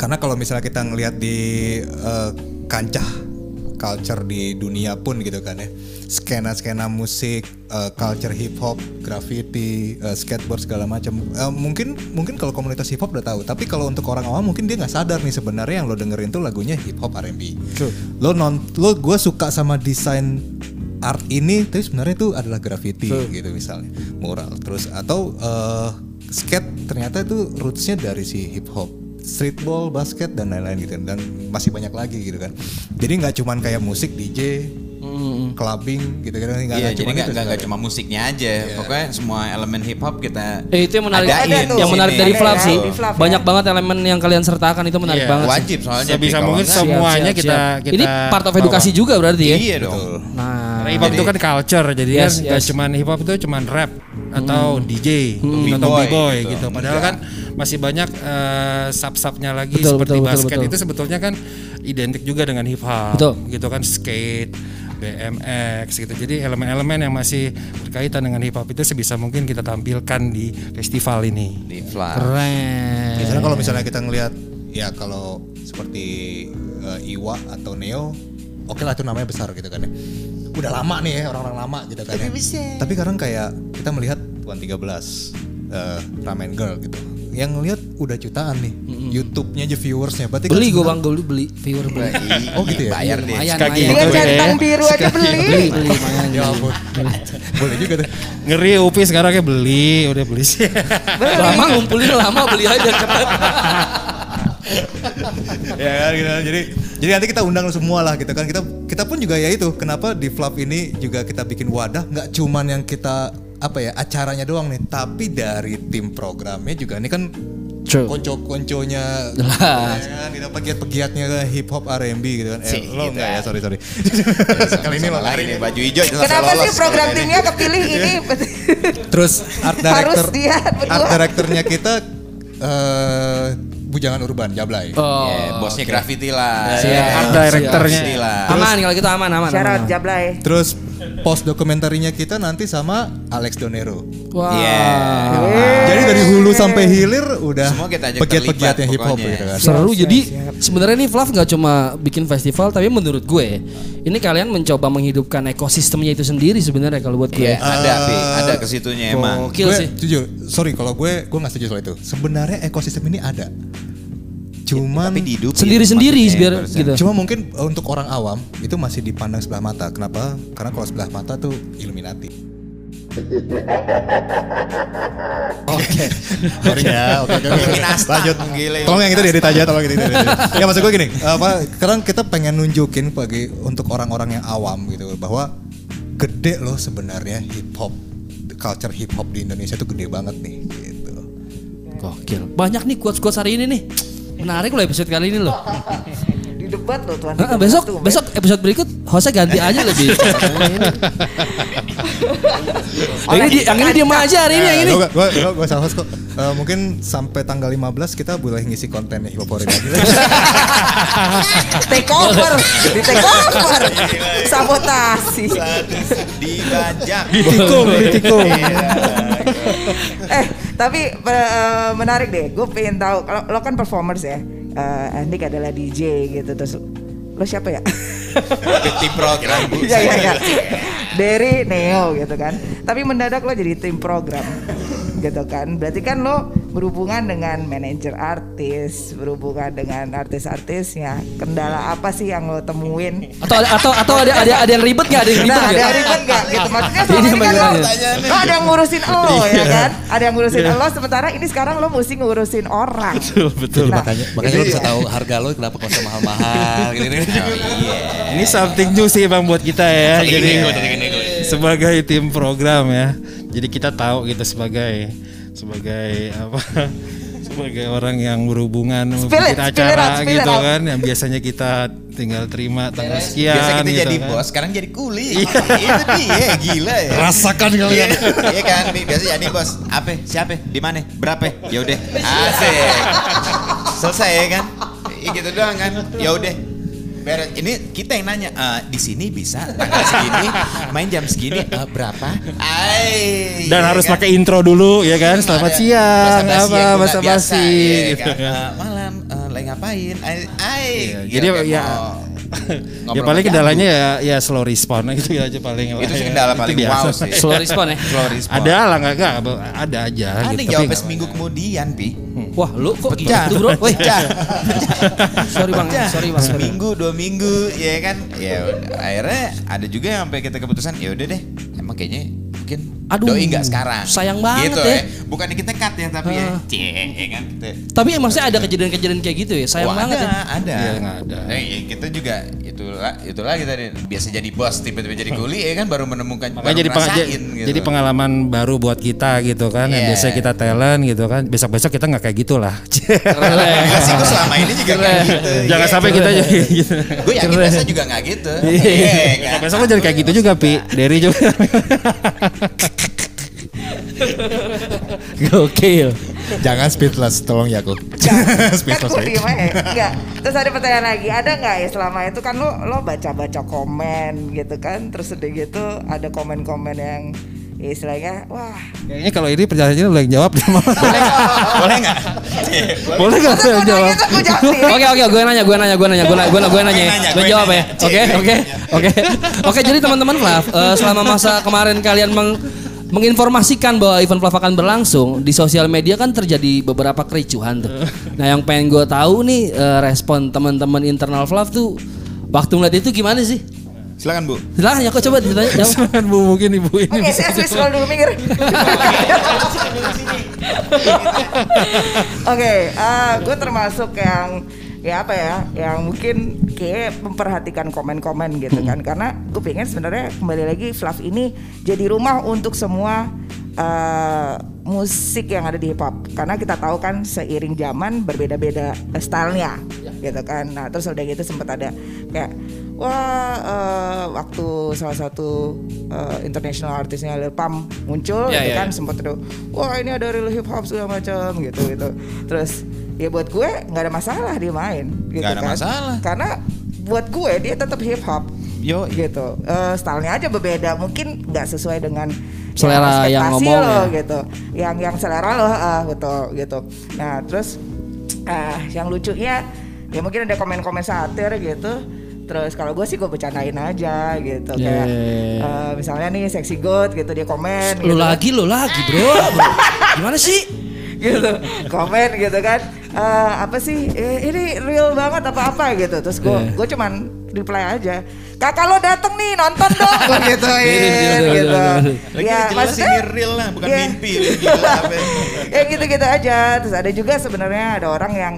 karena kalau misalnya kita ngelihat di eh, kancah culture di dunia pun gitu kan ya. Skena skena musik eh, culture hip hop graffiti eh, skateboard segala macam. Eh, mungkin mungkin kalau komunitas hip hop udah tahu. Tapi kalau untuk orang awam mungkin dia nggak sadar nih sebenarnya yang lo dengerin tuh lagunya hip hop R&B lo non lo gue suka sama desain art ini tapi sebenarnya itu adalah graffiti gitu misalnya mural. Terus atau eh, skate ternyata itu rootsnya dari si hip hop streetball basket dan lain-lain gitu dan masih banyak lagi gitu kan jadi nggak cuman kayak musik DJ clubbing gitu kan nggak Iya, nggak jadi cuma nggak sebenarnya. cuma musiknya aja. Pokoknya semua elemen hip hop kita Eh itu yang menarik. Adain Ada tuh. yang menarik dari Flav sih. Flav ya. Banyak banget elemen yang kalian sertakan itu menarik Iya. banget. sih. wajib soalnya. Kalau mungkin nggak- Siap, semuanya siap, kita siap. kita Ini part of edukasi juga berarti ya. Iya dong. Nah, Karena hip hop itu kan culture, jadi Yes, kan yes. cuman hip hop itu cuman rap atau DJ atau B-boy b-boy gitu. gitu. Padahal kan masih banyak eh, sub-subnya lagi Betul, seperti betul, betul, basket betul. itu sebetulnya kan identik juga dengan hip hop, Betul. gitu kan skate, BMX gitu. Jadi elemen-elemen yang masih berkaitan dengan hip hop itu sebisa mungkin kita tampilkan di festival ini. di Flav. keren. Biasanya kalau misalnya kita ngelihat ya kalau seperti eh, Iwa atau Neo, oke lah itu namanya besar gitu kan ya. Udah lama nih ya orang-orang lama gitu kan ya. Tapi sekarang kayak kita melihat Tuan 13 eh, Ramen Girl gitu. Yang ngelihat udah jutaan nih. YouTube-nya aja viewersnya. Berarti kan Beli gue sebenarnya- bang, gue beli viewer beli. Oh gitu ya? Bayar deh. Lumayan, Sekaki lumayan. Ya. centang biru aja beli. Beli, beli, lumayan. Ya ampun. Boleh juga tuh. Ngeri Upi sekarang kayak beli, udah beli sih. Lama ngumpulin lama beli aja cepet. ya kan gitu kan. jadi jadi nanti kita undang semua lah gitu kan kita kita pun juga ya itu kenapa di Flav ini juga kita bikin wadah nggak cuman yang kita apa ya acaranya doang nih tapi dari tim programnya juga ini kan True. konco-konconya Jelas. ya kan kita pegiat-pegiatnya ke hip hop R&B gitu kan eh, lo enggak ya ya. sorry sorry kali ini lo lagi nih baju hijau Kenapa sih lolos. program timnya kepilih ini? terus art director Harus dia art directornya kita eh bujangan urban Jablay Oh, Ya, bosnya graffiti lah. Siap. Ya, Art directornya. aman kalau gitu aman, aman. Syarat aman. Jablay. terus post dokumentarinya kita nanti sama Alex Donero Wah. Iya. Jadi dari hulu sampai hilir udah Semua kita ajak pegiat-pegiatnya terlibat hip hop gitu kan. Seru jadi sebenarnya nih Flav nggak cuma bikin festival tapi menurut gue ini kalian mencoba menghidupkan ekosistemnya itu sendiri sebenarnya kalau buat gue. Iya, ada Pi, ada ke situnya emang. Gokil gue sih. jujur, sorry kalau gue gue nggak setuju soal itu. Sebenarnya ekosistem ini ada. Cuman Tapi dihidupin Sendiri-sendiri maksudnya, biar gitu. cuma mungkin uh, untuk orang awam itu masih dipandang sebelah mata. Kenapa? Karena kalau sebelah mata tuh Illuminati. Oke. Sorry ya. Oke, oke, Lanjut. gila. Tolong yang itu diedit aja, tolong yang itu diedit aja. Ya maksud gue gini, apa sekarang kita pengen nunjukin bagi untuk orang-orang yang awam gitu bahwa gede loh sebenarnya hip hop culture hip hop di Indonesia tuh gede banget nih gitu. Gokil. Banyak nih quotes-quotes hari ini nih. Menarik loh episode kali ini loh. Di debat loh tuan. Heeh, besok besok episode berikut hostnya ganti aja lebih. yang ini yang ini diem aja hari ini yang ini. Gue gue gue salah host kok. Eh, mungkin sampai tanggal 15 kita boleh ngisi konten hip hop lagi. take over, di take over, sabotasi. Dibajak. Ditikung, ditikung. eh tapi eh, menarik deh. Gue pengen tahu kalau lo kan performers ya. Eh, Andik adalah DJ gitu terus lo siapa ya? Tim program. Bu. Iya iya iya. Dari Neo gitu kan. Tapi mendadak lo jadi tim program gitu kan. Berarti kan lo berhubungan dengan manajer artis, berhubungan dengan artis-artisnya. Kendala apa sih yang lo temuin? Atau atau atau ada ada ada yang ribet nggak? Ada yang ribet Nah, ada nggak? yang ribet gak gitu Maksudnya Ini selama ini kan lo, lo ada yang ngurusin lo ya kan Ada yang ngurusin lo Sementara ini sekarang lo mesti ngurusin orang Betul. Nah, makanya makanya lo bisa tahu harga lo kenapa kosnya mahal-mahal gitu, gitu. Ini something new sih bang buat kita ya. Jadi sebagai tim program ya. Jadi kita tahu gitu sebagai sebagai apa? sebagai orang yang berhubungan Spill it, bikin spill it acara out, spill it gitu kan yang biasanya kita tinggal terima tanggal sekian Biasa kita gitu jadi kan. bos, sekarang jadi kuli. Itu dia, gila ya. Rasakan kalian. Iya, iya kan, Bi. biasa jadi bos. Apa? Siapa? Di mana? Berapa? Ya udah. Asik. Selesai ya kan? Iya gitu doang kan. Ya udah. Beres. Ini kita yang nanya, "Eh, di sini bisa tanggal segini, main jam segini, eh, berapa? Ai, dan iya harus kan? pakai intro dulu ya kan selamat Ada siang apa basa biasa, basi iya kan? Eh, malam eh, lagi ngapain? Ai, ai. Iya, Gitu jadi kan, ya- oh. Ya paling kendalanya ya ya slow respon gitu aja paling Itu sih ya. kendala Itu paling biasa. wow sih. Slow respon ya. Slow respon. ada lah nggak nggak ada aja Ada gitu yang tapi jawabnya nggak- seminggu kemudian, Pi. Wah, lu kok Pecah. gitu, Bro? Pecah. sorry Bang, Pecah. sorry Bang. Seminggu, dua minggu, ya kan? Ya udah. Akhirnya ada juga yang sampai kita keputusan, ya udah deh. Emang kayaknya mungkin Aduh, doi nggak sekarang. sayang banget gitu, ya. Bukannya kita cut ya tapi ya, cie, ya kan kita. Tapi maksudnya ada kejadian-kejadian kayak gitu ya. Sayang Oh, banget ada, ya. ada. Iya, nggak ada. Nah, ya, kita juga itulah itulah kita nih, biasa jadi bos tiba-tiba jadi kuli ya kan baru menemukan Makanya baru jadi jadi- gitu. jadi pengalaman baru buat kita gitu kan. Yang Iya. biasa kita talent gitu kan. Besok-besok kita nggak kayak gitu lah. Enggak sih gue selama ini juga kayak gitu. Jangan Iya. sampai kita jadi gitu. Gue yakin biasa juga nggak gitu. Iya, kan? Besok lo jadi kayak gitu juga, Pi. Dari juga. Gokil. Jangan speedless, tolong ya aku. kan speedless. gue baik. diem aja Enggak Terus ada pertanyaan lagi Ada nggak ya selama itu kan lo lo baca-baca komen gitu kan Terus udah gitu ada komen-komen yang ya istilahnya Wah Kayaknya kalau ini perjanjiannya lo yang jawab. Boleh nggak? Boleh nggak yang jawab? Oke oke gue nanya gue nanya gue nanya gue nanya gue nanya gue jawab ya oke oke oke oke jadi teman-teman Flav eh, selama masa kemarin kalian meng menginformasikan bahwa event Flav akan berlangsung di sosial media kan terjadi beberapa kericuhan tuh nah yang pengen gue tahu nih eh, respon teman-teman internal Flav tuh waktu ngeliat itu gimana sih Silakan Bu. Silahkan ya kok coba ditanya jawab. Silakan Bu mungkin ibu ini Oke, bisa saya switch scroll dulu minggir. Oke, gue termasuk yang ya apa ya, yang mungkin kayak memperhatikan komen-komen gitu kan, karena gue pengen sebenarnya kembali lagi Fluff ini jadi rumah untuk semua eh, musik yang ada di hip hop, karena kita tahu kan seiring zaman berbeda-beda stylenya, gitu kan. Nah terus udah gitu sempat ada kayak wah eh, waktu salah satu eh, international artisnya Lil Pump muncul Ya, gitu ya, kan ya. sempat tuh wah ini ada real hip hop segala macam gitu gitu. Terus ya buat gue nggak ada masalah dia main gitu Nggak ada kan. masalah. karena buat gue dia tetap hip hop Yo, gitu. Eh, stylenya aja berbeda mungkin nggak sesuai dengan Selera yang ekspektasi ngomong lo, ya. gitu. Yang yang selera lo ah, betul gitu. Nah terus ah yang lucunya ya mungkin ada komen-komen satir gitu terus kalau gue sih gue bercandain aja gitu kayak Yeah. eh, misalnya nih sexy god gitu dia komen Lo gitu lagi lo lagi bro. Gimana sih? gitu komen gitu kan Eh, apa sih eh, ini real banget apa apa gitu terus gue Iya. gue cuman reply aja kakak lo dateng nih nonton dong gue gituin gitu Lagi ya maksudnya ini real lah, bukan Iya. mimpi. Ya gitu-gitu aja terus ada juga sebenarnya ada orang yang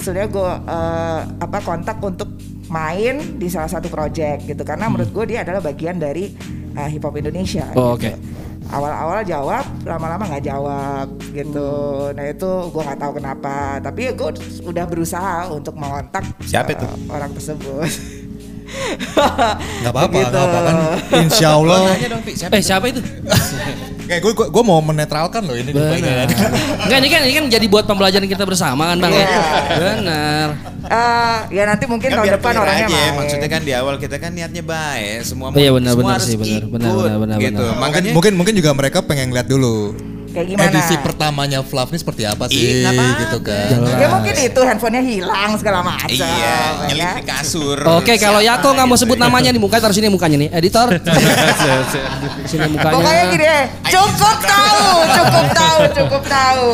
sebenarnya gue eh, apa kontak untuk main di salah satu project gitu karena menurut gue dia adalah bagian dari eh, hip hop Indonesia Oh, gitu. oke. awal-awal jawab lama-lama nggak jawab gitu nah itu gue nggak tahu kenapa tapi ya gue udah berusaha untuk mengontak Siapa itu? eh, orang tersebut Nggak apa-apa, Begitu. nggak apa-apa kan. Insya Allah. Dong, siapa? Eh siapa itu? Kayak gue, gue mau menetralkan loh ini. Benar. Enggak ini kan ini kan jadi buat pembelajaran kita bersama kan bang ya. Iya. Benar. Eh, ya nanti mungkin Kan tahun depan orangnya aja, main. maksudnya kan di awal kita kan niatnya baik, semua Oh iya, benar, semua benar harus sih, benar, ikut, benar, benar, benar, gitu. benar. Mungkin, Makanya mungkin mungkin juga mereka pengen lihat dulu kayak gimana edisi pertamanya Fluff ini seperti apa sih Ih, gitu kan. Ya mungkin itu handphonenya hilang segala macam. iya, ya nyelip kan? di kasur. Oke kalau Yako nggak mau sebut namanya nih muka taruh sini mukanya nih editor. sini mukanya. Pokoknya gini deh, cukup tahu, cukup tahu, cukup tahu.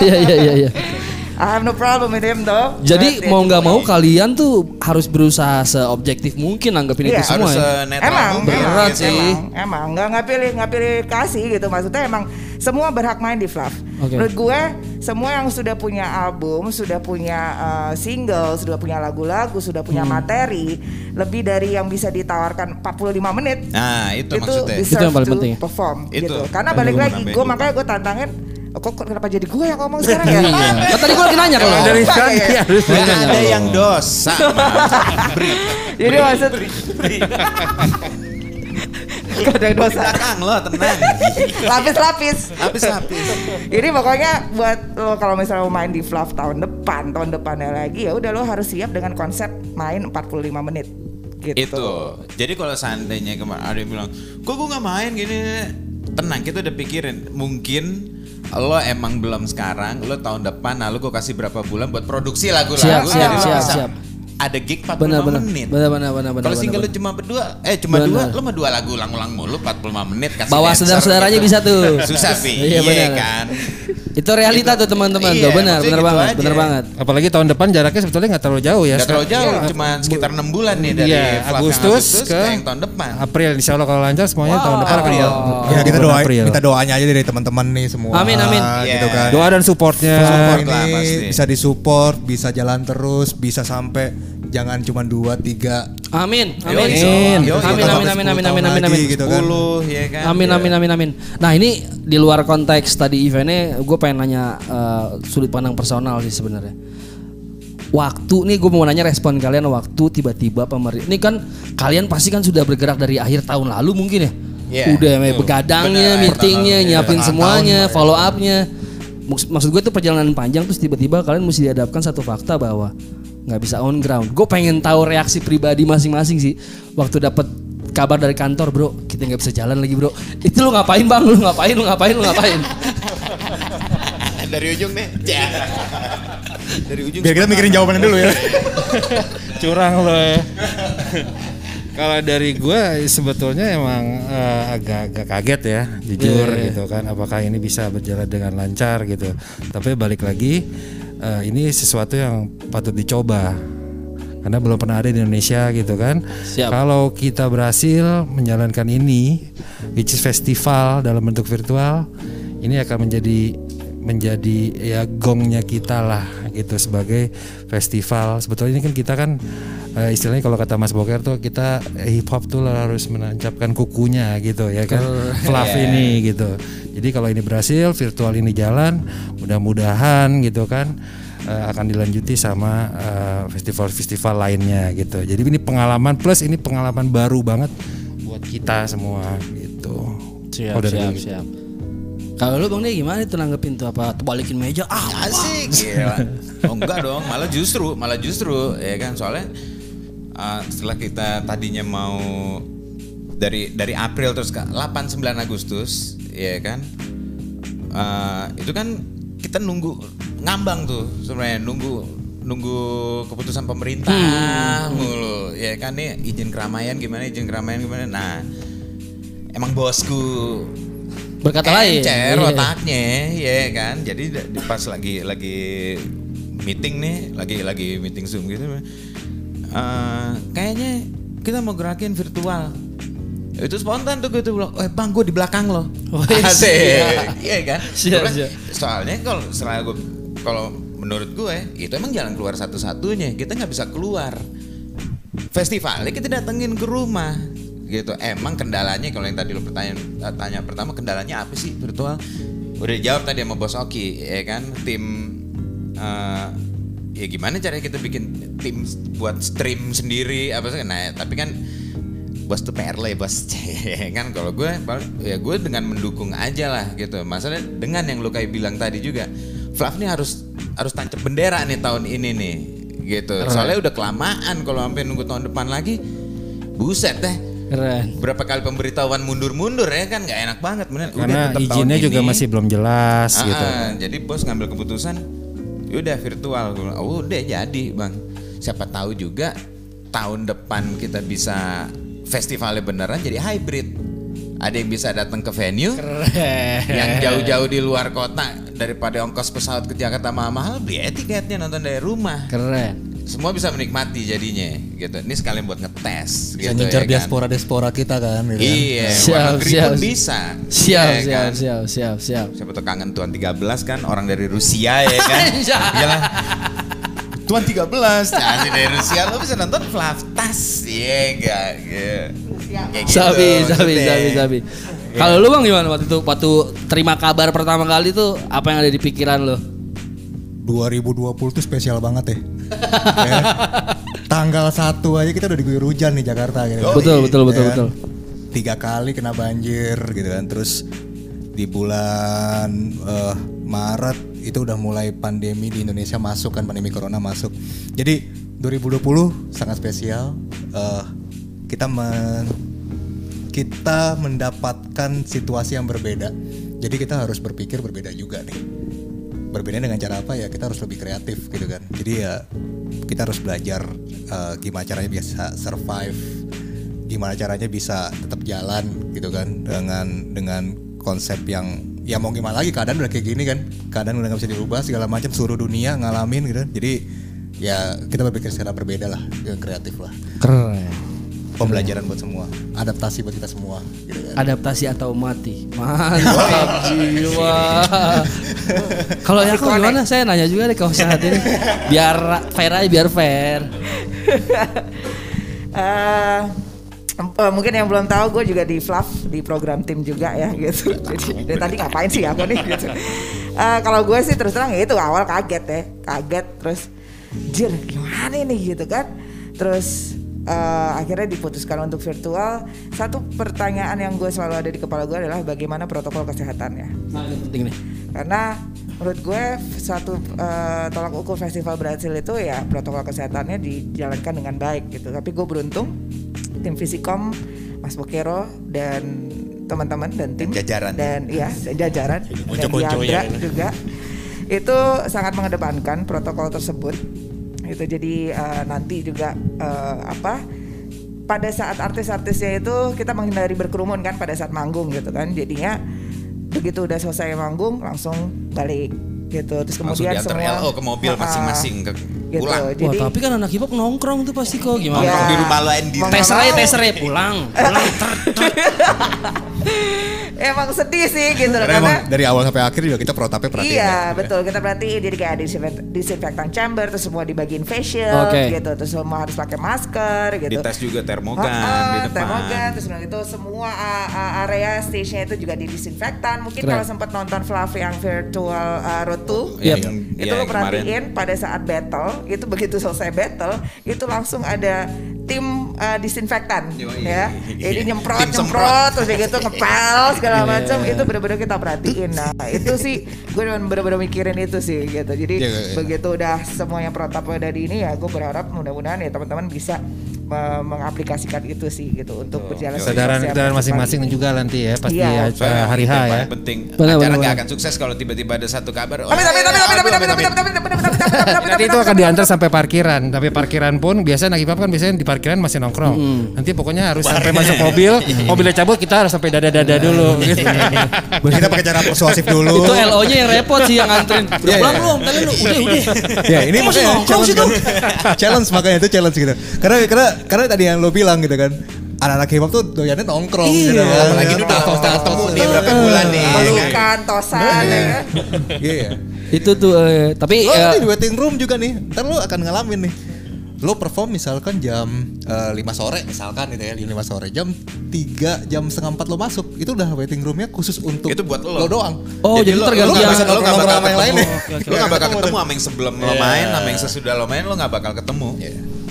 Iya iya iya. iya. I have no problem with him though. Jadi But mau nggak mau kalian tuh harus berusaha seobjektif mungkin anggapin Iya. itu semua. harus ya. Emang, Berat sih. emang, emang nggak nggak pilih nggak pilih kasih gitu maksudnya emang semua berhak main di Fluff. Oke. Menurut gue semua yang sudah punya album, sudah punya uh, single, sudah punya lagu-lagu, sudah punya Hmm. materi lebih dari yang bisa ditawarkan 45 menit Nah, itu, maksudnya. deserve Itu yang paling penting ya? perform Itu. gitu. Karena balik lagi, gue makanya gue tantangin. "Oh, Kok kenapa jadi gue yang ngomong sekarang ya? Iya. Kan tadi gue lagi nanya kalau Dari Iya, Gak nanya. ada yang dosa. Jadi maksud Gak ada yang dosa. Belakang lo tenang. Lapis-lapis. Lapis-lapis. Jadi pokoknya buat lo kalau misalnya mau main di Fluff tahun depan, tahun depannya lagi ya udah lo harus siap dengan konsep main 45 menit. Gitu. itu. Jadi kalau seandainya kemarin ada yang bilang, kok gue nggak main gini, tenang kita udah pikirin. Mungkin lo emang belum sekarang, lo tahun depan, lalu gue kasih berapa bulan buat produksi lagu-lagu. Siap, siap, siap, siap. Ada gig 45 Benar benar. menit. Benar benar benar benar. Kalau single lu cuma berdua, eh cuma Benar. dua, lu mah dua lagu ulang-ulang mulu 45 menit kasih Bawa saudara-saudaranya gitu. bisa tuh. Susah Pi. Iya, Iya, benar. kan. Itu realita tuh teman-teman Iya, tuh. Benar, benar gitu banget, benar banget. Apalagi tahun depan jaraknya sebetulnya nggak terlalu jauh ya. Gak terlalu jauh, Iya. cuma sekitar 6 bulan nih dari Iya, yang Agustus, ke, yang tahun depan. April. Insya Allah kalau lancar semuanya tahun depan akan April. Ya kita doa April. minta doanya aja dari teman-teman nih semua. Amin, amin. Gitu Iya. kan. Doa dan supportnya. Support ini bisa disupport, bisa jalan terus, bisa sampai jangan cuma dua tiga Amin. Yo, Amin. Amin Allah. amin Yo, kita amin amin 10 amin tahun amin amin. gitu kan. 10 ya kan. Amin Iya. amin amin amin. Nah ini di luar konteks tadi eventnya, gue pengen nanya sudut pandang personal sih sebenarnya. Waktu nih gue mau nanya respon kalian waktu tiba-tiba pemerintah. Ini kan kalian pasti kan sudah bergerak dari akhir tahun lalu mungkin ya. Iya, Udah ya, begadangnya, Benar, meetingnya, benar. nyiapin Iya, semuanya, tahun, follow upnya. Maksud, maksud gue itu perjalanan panjang terus tiba-tiba kalian mesti dihadapkan satu fakta bahwa nggak bisa on ground. Gue pengen tahu reaksi pribadi masing-masing sih waktu dapat kabar dari kantor bro kita nggak bisa jalan lagi bro itu lu ngapain bang lu ngapain lu ngapain lu ngapain dari ujung nih. Ya. dari ujung. Biar kita mikirin jawabannya dulu ya. curang loh ya. Kalau dari gue sebetulnya emang eh, agak-agak kaget ya, jujur Iya, iya. gitu kan. Apakah ini bisa berjalan dengan lancar gitu. Tapi balik lagi, eh, ini sesuatu yang patut dicoba. Karena belum pernah ada di Indonesia gitu kan. Siap. Kalau kita berhasil menjalankan ini, which is festival dalam bentuk virtual, ini akan menjadi menjadi ya gongnya kita lah gitu sebagai festival. Sebetulnya ini kan kita kan eh, istilahnya kalau kata Mas Boker tuh kita eh, hip hop tuh harus menancapkan kukunya gitu ya kan, fluff ini gitu. Jadi kalau ini berhasil, virtual ini jalan, mudah-mudahan gitu kan eh, akan dilanjuti sama festival-festival lainnya gitu. Jadi ini pengalaman plus ini pengalaman baru banget buat kita semua gitu. siap Oh, dari siap gue. siap kalau lu bang Nih gimana tuh nanggepin tuh apa balikin meja ah Asik. Gila. Oh enggak dong, malah justru, malah justru ya kan soalnya uh, setelah kita tadinya mau dari dari April terus ke 8 9 Agustus ya kan. Uh, itu kan kita nunggu ngambang tuh sebenarnya nunggu nunggu keputusan pemerintah mulu ya kan? Nih izin keramaian gimana izin keramaian gimana? Nah emang bosku berkata lain. encer Iya. otaknya ya kan? Jadi pas lagi lagi meeting nih lagi lagi meeting zoom gitu eh, kayaknya kita mau gerakin virtual itu spontan tuh gue tuh bilang, eh bang gue di belakang lo, Wih, Asik. siap. iya kan? Siap, bilang, siap. Soalnya kalau setelah gue, kalau menurut gue itu emang jalan keluar satu-satunya, kita nggak bisa keluar. Festivalnya kita datengin ke rumah, gitu. Emang kendalanya kalau yang tadi lo pertanyaan tanya pertama kendalanya apa sih virtual? Udah dijawab tadi sama Bos Oki, ya kan? Tim eh, ya gimana caranya kita bikin tim buat stream sendiri? Apa sih? Nah, tapi kan bos tuh PR lah ya bos. Kan kalau gue ya gue dengan mendukung aja lah gitu. Masalah dengan yang lu kayak bilang tadi juga Flav nih harus harus tancap bendera nih tahun ini nih gitu. Soalnya udah kelamaan kalau sampai nunggu tahun depan lagi. Buset deh. Keren. Berapa kali pemberitahuan mundur-mundur ya kan nggak enak banget. Bener. Udah Karena tahun izinnya juga ini. masih belum jelas Ah, gitu. ah, jadi bos ngambil keputusan yaudah virtual. Bilang, oh, udah jadi bang. Siapa tahu juga tahun depan kita bisa festivalnya beneran jadi hybrid. Ada yang bisa datang ke venue yang jauh-jauh di luar kota daripada ongkos pesawat ke Jakarta mahal-mahal beli tiketnya nonton dari rumah. Keren semua bisa menikmati jadinya gitu ini sekalian buat ngetes Bisa gitu ngejar ya kan. diaspora diaspora kita kan. gitu kan. iya Siap, luar negeri siap. pun bisa siap ya siap kan? siap siap siap Siapa tuh kangen Tuan 13 kan orang dari Rusia ya kan. Iyalah. Tuan 13 nah, si dari Rusia lo bisa nonton Flavtas Iya enggak Kayak gitu sabi sabi sabi sabi kalau lu bang gimana waktu itu waktu terima kabar pertama kali tuh apa yang ada di pikiran lu 2020 tuh spesial banget ya. Ya. Tanggal 1 aja kita udah diguyur hujan nih Jakarta gitu. betul betul betul Ya. betul Tiga kali kena banjir gitu kan. Terus di bulan eh, Maret itu udah mulai pandemi di Indonesia masuk kan pandemi corona masuk. Jadi 2020 sangat spesial. Eh, kita men kita mendapatkan situasi yang berbeda. Jadi kita harus berpikir berbeda juga nih. Berbeda dengan cara apa ya kita harus lebih kreatif gitu kan. Jadi ya kita harus belajar eh, gimana caranya bisa survive, gimana caranya bisa tetap jalan gitu kan dengan dengan konsep yang ya mau gimana lagi keadaan udah kayak gini kan keadaan udah nggak bisa dirubah segala macam seluruh dunia ngalamin gitu kan. jadi ya kita berpikir secara berbeda lah kreatif lah Keren. Pembelajaran buat semua adaptasi buat kita semua gitu kan. Adaptasi atau mati. Mantap jiwa. Kalau yang gimana? Saya nanya juga deh ke saat ini. Biar fair aja, biar fair. Eh, eh, mungkin yang belum tahu gue juga di Fluff di program tim juga ya gitu. Jadi dari tadi ngapain sih aku nih gitu. Eh, kalau gue sih terus terang ya itu awal kaget ya, kaget terus jir gimana nih gitu kan. Terus eh, akhirnya diputuskan untuk virtual. Satu pertanyaan yang gue selalu ada di kepala gue adalah bagaimana protokol kesehatannya. Nah, ini penting nih. Karena menurut gue satu eh, tolak ukur festival berhasil itu ya protokol kesehatannya dijalankan dengan baik gitu. Tapi gue beruntung tim Visikom, Mas Bokero dan teman-teman dan tim jajaran. dan ya dan jajaran dan Konco-konco Diandra ya. juga itu sangat mengedepankan protokol tersebut. Itu jadi eh, nanti juga eh, apa pada saat artis-artisnya itu kita menghindari berkerumun kan pada saat manggung gitu kan. Jadinya begitu udah selesai manggung langsung balik gitu. Terus Langsung kemudian diantar semua LO ke mobil masing-masing ke gitu. pulang. jadi Wah, tapi kan anak hip hop nongkrong tuh pasti kok gimana? Ya. Nongkrong di rumah lo Andy. Mau Tes nggak aja, mau. tes aja pulang. Pulang. ter, ter. emang sedih sih gitu loh, Karena emang karena dari awal sampai akhir juga kita protapnya perhatiin Iya ya. betul kita perhatiin jadi kayak disinfect- disinfektan chamber terus semua dibagiin facial Oke. gitu terus semua harus pakai masker gitu. Dites juga termogan Ah, ah, di depan. termogan terus gitu semua area stage-nya itu juga didisinfektan. Mungkin Keren. kalau sempat nonton Fluff yang virtual uh, road to Iya, Yap. yang- itu iya, lo yang kemarin. perhatiin pada saat battle itu begitu selesai battle itu langsung ada tim uh, disinfektan Yoi. ya jadi Iya. nyemprot Tim semprot. nyemprot terus kayak gitu ngepel segala Iya. macam itu benar-benar kita perhatiin nah itu sih gue benar-benar mikirin itu sih gitu jadi Iya, iya, iya. begitu udah semuanya protap udah di ini ya gue berharap mudah-mudahan ya teman-teman bisa mengaplikasikan itu sih gitu untuk oh, berjalan kesadaran kesadaran masing-masing juga nanti ya pasti ya, hari H ya. Penting acara nggak akan sukses kalau tiba-tiba ada satu kabar. Amin amin amin amin amin amin amin amin. Nanti itu akan diantar sampai parkiran, tapi parkiran pun biasanya Nagi kan biasanya di parkiran masih nongkrong. Nanti pokoknya harus sampai masuk mobil, mobilnya cabut kita harus sampai dada-dada dulu. Kita pakai cara persuasif dulu. Itu LO-nya yang repot sih yang antrin belum? Tadi lu udah udah. Ya ini makanya challenge. Challenge makanya itu challenge gitu. Karena karena karena tadi yang lo bilang gitu kan anak-anak hip hop tuh doyannya nongkrong gitu kan. Apalagi ini udah udah ketemu nih berapa bulan nih. ya kan? pelukan tosan ya kan? Iya Itu tuh eh, tapi lo nanti di waiting room juga nih. Ntar lo akan ngalamin nih. Lo perform misalkan jam eh, 5 sore misalkan gitu ya jam 5 sore. Jam 3 jam setengah 4 lo masuk. Itu udah waiting roomnya khusus untuk Itu buat lo. doang. Oh, jadi lo, tergantung lo bakal, lo nggak nongkrong bakal sama yang lain ketemu. Lo nggak bakal ketemu. sama yang sebelum lo main, sama yang sesudah lo main lo nggak bakal ketemu.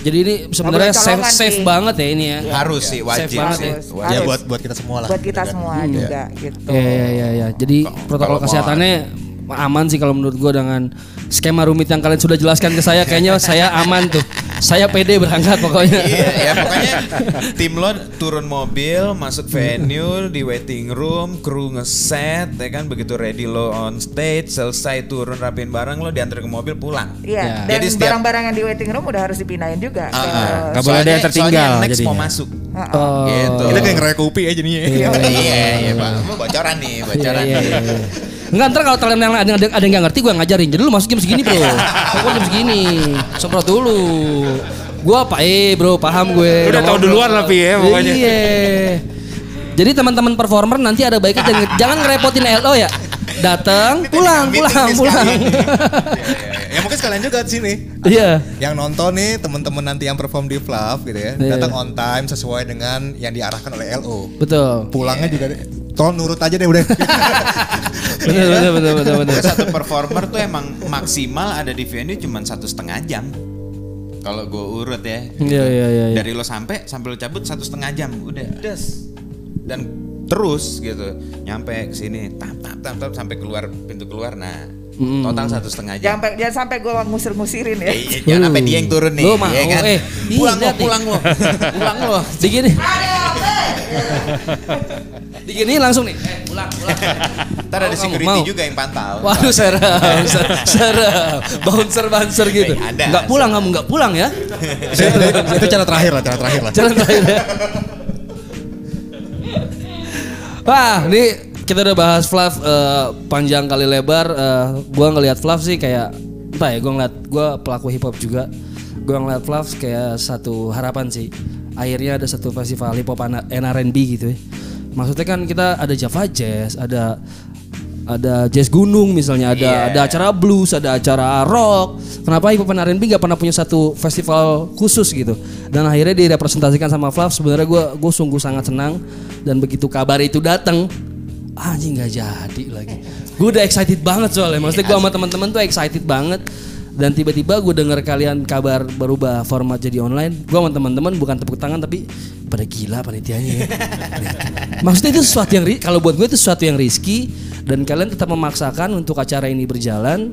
Jadi ini sebenarnya safe safe sih. banget ya ini ya. Harus sih, wajib banget sih. ya. Wajib. ya buat buat kita semua lah buat kita gitu kan. semua juga gitu Iya iya iya ya. Jadi protokol kesehatannya aman sih kalau menurut gua dengan skema rumit yang kalian sudah jelaskan ke saya kayaknya saya aman tuh. Saya pede berangkat pokoknya. Iya, ya pokoknya tim lo turun mobil, masuk venue, di waiting room, kru ngeset, ya kan begitu ready lo on stage, selesai turun rapin barang lo diantar ke mobil pulang. Iya, Ya. dan Jadi setiap- barang-barang yang di waiting room udah harus dipindahin juga. Ah, ke- ah. Nggak boleh ada yang tertinggal soalnya yang next jadinya. mau masuk. Oh. Gitu. kita kayak ngeroyok kopi ya jadinya Iya, iya, Pak. Bocoran nih, Iya, bocoran iya, nih. Iya, iya. Enggak ntar kalau kalian yang ada, ada, ada yang nggak ngerti gue ngajarin. Jadi lu masuk jam segini bro. Pokoknya jam segini. Semprot dulu. Gua apa eh bro paham gue. Udah tahu duluan lah, Pi, ya, pokoknya. Iya. Jadi teman-teman performer nanti ada baiknya jangan, jangan ngerepotin LO ya. Datang, pulang, meeting pulang, nih pulang. ya mungkin sekalian juga di sini Iya. yang nonton nih teman-teman nanti yang perform di Fluff gitu ya Iya. datang on time sesuai dengan yang diarahkan oleh LO Betul. pulangnya juga deh, tolong nurut aja deh udah betul, betul, betul. Pokoknya satu performer tuh emang maksimal ada di venue cuma satu setengah jam. Kalau gue urut ya. Iya, iya, iya. iya. Dari lo sampai sampai lo cabut satu setengah jam, udah des. Dan terus gitu, nyampe ke sini, tap tap tap tap sampai keluar pintu keluar. Nah, total satu setengah jam. Jangan, sampai- jangan sampai gue ngusir-ngusirin ya. Eh, eh, jangan sampai dia yang turun nih, Lo mau, ya kan? eh, ih, pulang lo, lihat nih. pulang lo, pulang lo. Begini. Digini langsung nih. Eh, pulang, pulang. Ntar ada Mau, security mau. juga yang pantau. Waduh serem, ser- serem, bouncer bouncer gitu. Eh, ada. Nggak pulang kamu nggak pulang ya? itu cara terakhir lah, cara terakhir lah. Jalan terakhir ya. Wah, ini kita udah bahas Flav eh, panjang kali lebar. Eh, gua ngelihat Flav sih kayak entah ya, gua ngeliat gua pelaku hip hop juga. Gua ngeliat Flav kayak satu harapan sih. Akhirnya ada satu festival hip hop R&B gitu ya. Maksudnya kan kita ada Java Jazz, ada ada jazz gunung misalnya, ada Iya. ada acara blues, ada acara rock. Kenapa hip hop R&B nggak pernah punya satu festival khusus gitu? Dan akhirnya direpresentasikan sama Flav. Sebenarnya gue gue sungguh sangat senang dan begitu kabar itu datang, anjing nggak jadi lagi. Gue udah excited banget soalnya. Maksudnya gue sama teman-teman tuh excited banget. Dan tiba-tiba gue denger kalian kabar berubah format jadi online. Gue sama teman-teman bukan tepuk tangan tapi pada gila panitianya. ya. Maksudnya itu sesuatu yang kalau buat gue itu sesuatu yang risky dan kalian tetap memaksakan untuk acara ini berjalan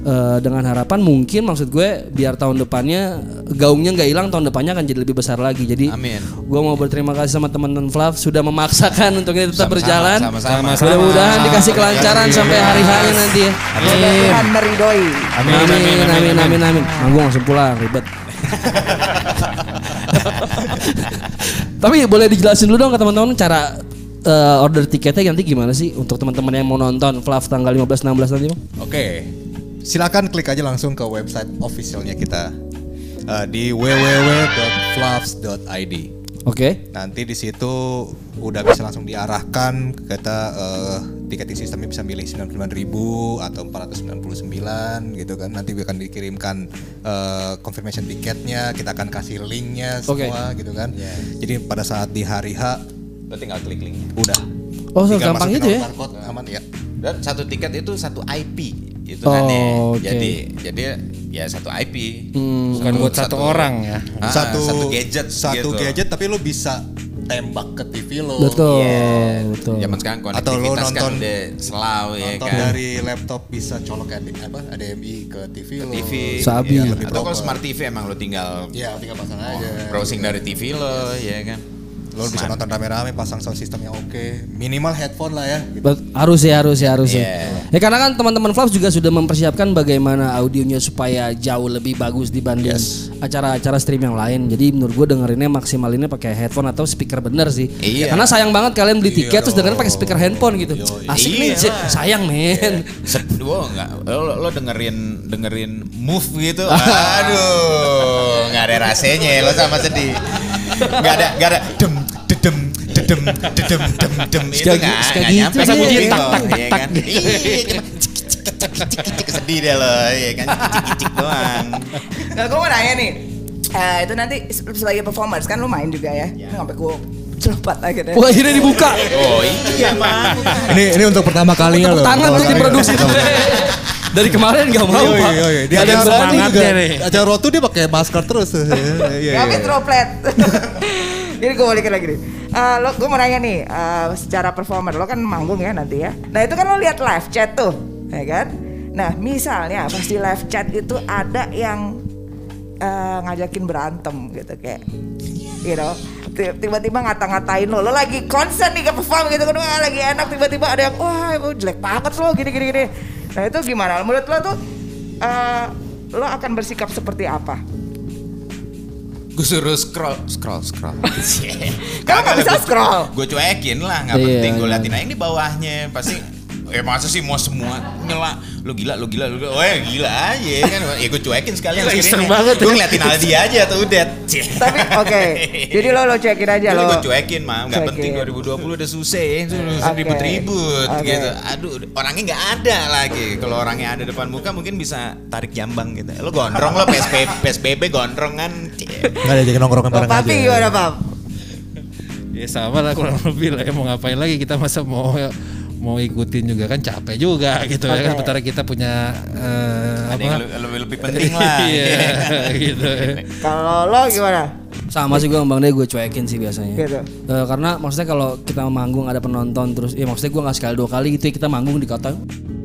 eh, dengan harapan mungkin maksud gue biar tahun depannya gaungnya nggak hilang tahun depannya akan jadi lebih besar lagi. Jadi Amin. gue mau berterima kasih sama teman-teman Flav sudah memaksakan untuk ini tetap Sama-sama, berjalan. sama-sama. Mudah-mudahan dikasih kelancaran sampai hari hanya nanti ya. Semoga Tuhan meridoi. Amin amin amin amin amin. Manggung langsung pulang ribet. Tapi boleh dijelasin dulu dong ke teman-teman cara eh, order tiketnya nanti gimana sih untuk teman-teman yang mau nonton Flav tanggal 15 16 nanti Bang? Oke, silakan klik aja langsung ke website officialnya kita eh, di www.fluffs.id. Oke. Nanti di situ udah bisa langsung diarahkan kita eh, tiketing sistemnya bisa milih 99.000 atau 499 gitu kan. Nanti akan dikirimkan eh, confirmation tiketnya, kita akan kasih linknya semua gitu kan. Jadi pada saat di hari H Lo tinggal klik linknya. udah. Oh, Tinggal gampang itu ya? barcode, aman ya. Dan satu tiket itu satu IP itu Oh, aneh. oke. Jadi jadi ya satu IP. Hmm. Bukan buat satu orang ya. Ah, satu satu gadget satu gitu. gadget tapi lu bisa tembak ke TV lo Betul, Iya. betul. Zaman sekarang Atau lo konektivitas kan nonton- udah selalu ya kan. dari laptop bisa colok ke apa HDMI ke TV lo TV. Sabi. Lebih Atau kalau smart TV emang lo tinggal ya tinggal pasang aja browsing dari TV lo ya kan. Lo bisa nonton rame-rame pasang sound system yang oke minimal headphone lah ya gitu. Harus ya harus ya harus ya. Iya. Ya karena kan teman-teman Flav juga sudah mempersiapkan bagaimana audionya supaya jauh lebih bagus dibanding acara-acara stream yang lain. Jadi menurut gue dengerinnya maksimalinnya pakai headphone atau speaker bener sih. Iya. Karena sayang banget kalian beli tiket terus dengerin pakai speaker handphone gitu. Asik nih, Iya. sih. sayang men. Wow, enggak. Lo, lo dengerin dengerin move gitu. Aduh, nggak ada rasanya ya lo sama sedih. Nggak ada nggak ada dem dedem dedem dem dem itu gi- suka nggak gitu nyampe dia. sama Tak, tak, tak. Iya, cik, cik, sedih deh lo, ya kan cik cik doang. Nah, gue mau nanya nih. Eh, itu nanti sebagai performers kan lu main juga ya? Ini sampai gue celopat akhirnya. Wah akhirnya dibuka. Oh iya mah. ini ini untuk pertama kalinya loh tangan tuh Pertama di kali. produksi. Dari kemarin nggak mau Iya, pak. iya, iya. Di Nggak ada semangatnya nih. acara rotu dia pakai masker terus Iya, Gak iya. droplet. Ini gue balikin lagi nih. Eh, lo, gue mau nanya nih, eh, secara performer lo kan manggung ya nanti ya. Nah itu kan lo lihat live chat tuh, ya kan? Nah misalnya pas di live chat itu ada yang eh, ngajakin berantem gitu kayak, you know, ti- tiba-tiba ngata-ngatain lo, lo lagi konsen nih ke perform gitu kan, lagi enak tiba-tiba ada yang, wah lo jelek banget lo gini-gini gini. Nah itu gimana? Menurut lo tuh, eh, lo akan bersikap seperti apa? Gue suruh scroll scroll scroll. Kamu nggak bisa scroll. Gue cuekin lah, nggak Iya, penting. Gue iya. liatin aja ini bawahnya pasti. Eh masa sih mau semua? Nyela lu gila lu gila lu gila. oh ya gila aja kan? Ya gue cuekin sekalian Iseng banget gue ngeliatin Aldi aja tuh udah Tapi oke, jadi lo lo cekin aja lo. gue cuekin mah nggak penting Cuekin. 2020 udah susah ya. Oke. ribut-ribut Oke. gitu. Aduh orangnya nggak ada lagi. Kalau orangnya ada depan muka mungkin bisa tarik jambang gitu. Lo gondrong lo PSBB PSBB gondrong kan? Nggak ada jadi nongkrongan bareng aja. gimana pap? Ya sama lah kurang lebih lah ya mau ngapain lagi? Kita masa mau mau ikutin juga kan capek juga gitu ya kan. Sementara kita punya eh, ada apa? lebih, lebih, lebih penting lah. Iya gitu. Kalau lo gimana? Sama sih gue Bang Deh gue cuekin sih biasanya. Gitu. Eh, karena maksudnya kalau kita manggung ada penonton terus, ya maksudnya gue nggak sekali dua kali gitu ya kita manggung dikata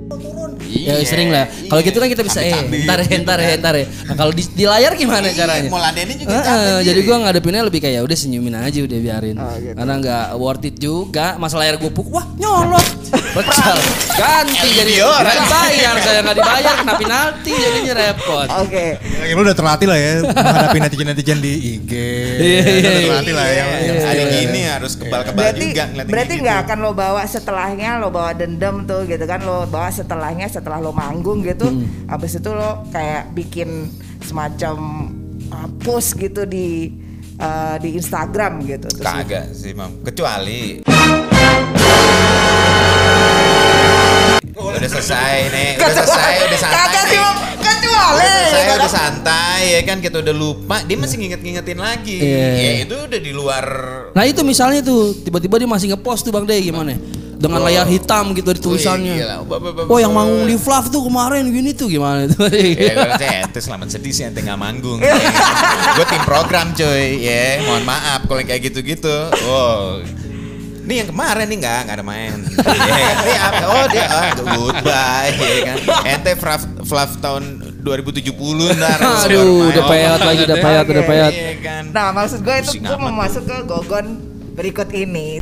Ya Iya, sering lah. Kalau iya. gitu kan kita bisa eh Cabik-cabik ntar ya, gitu ntar ya, kan. ntar ya. Nah kalau di, di layar gimana caranya? mau ladenin juga Heeh, capek jadi gua ngadepinnya lebih kayak udah senyumin aja udah biarin. Oh, gitu. Karena nggak worth it juga. Masa layar gua puk, wah nyolot. Pecah. Ganti jadi nggak dibayar saya nggak dibayar kena penalti jadinya repot. Oke. Ya, lu udah terlatih lah ya menghadapi netizen-netizen di IG. Iya, iya, iya. terlatih lah ya. Yang ada gini harus kebal-kebal juga berarti gitu. nggak akan lo bawa setelahnya lo bawa dendam tuh gitu kan lo bawa setelahnya setelah lo manggung gitu Hmm. habis itu lo kayak bikin semacam uh, post gitu di uh, di Instagram gitu terus Kagak sih, Mam. Kecuali udah selesai nih, udah selesai, udah santai. Kagak sih. Bang. kecuali Udah selesai, gitu udah kan. santai ya kan kita udah lupa, dia masih nginget-ngingetin lagi. Iya. Ya itu udah di luar Nah itu misalnya tuh tiba-tiba dia masih ngepost tuh Bang Dey gimana? Dengan layar hitam gitu di tulisannya. Oh yang manggung di Flav tuh kemarin gini tuh gimana tuh? Ya gue kata ente selamat sedih sih ente gak manggung Gue tim program cuy Ya mohon maaf kalau yang kayak gitu-gitu Oh ini yang kemarin nih nggak nggak ada main. Ya, ini apa? Oh dia ah, goodbye ya kan. Ente Flav, Flav tahun 2070 ntar. Aduh, udah peyat lagi, udah peyat, udah. Iya kan. Nah maksud gue itu gue mau masuk ke Gogon berikut ini.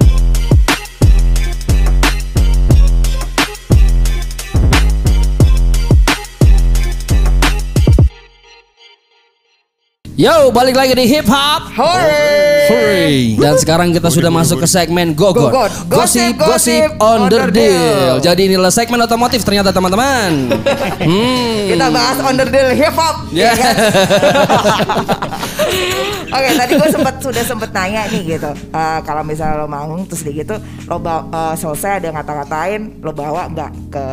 Yo, balik lagi di hip hop. Hooray. Dan sekarang kita sudah masuk ke segmen Gogon. Gogon. Gosip Gosip, on the on the deal. deal. Jadi inilah segmen otomotif ternyata teman-teman. Hmm. Kita bahas underdeal hip hop. Ya. ya kan? Oke, tadi gue sempet sudah sempet nanya nih gitu. Eh, kalau misalnya lo manggung terus di gitu, lo bawa, eh, selesai ada ngata-ngatain, lo bawa nggak ke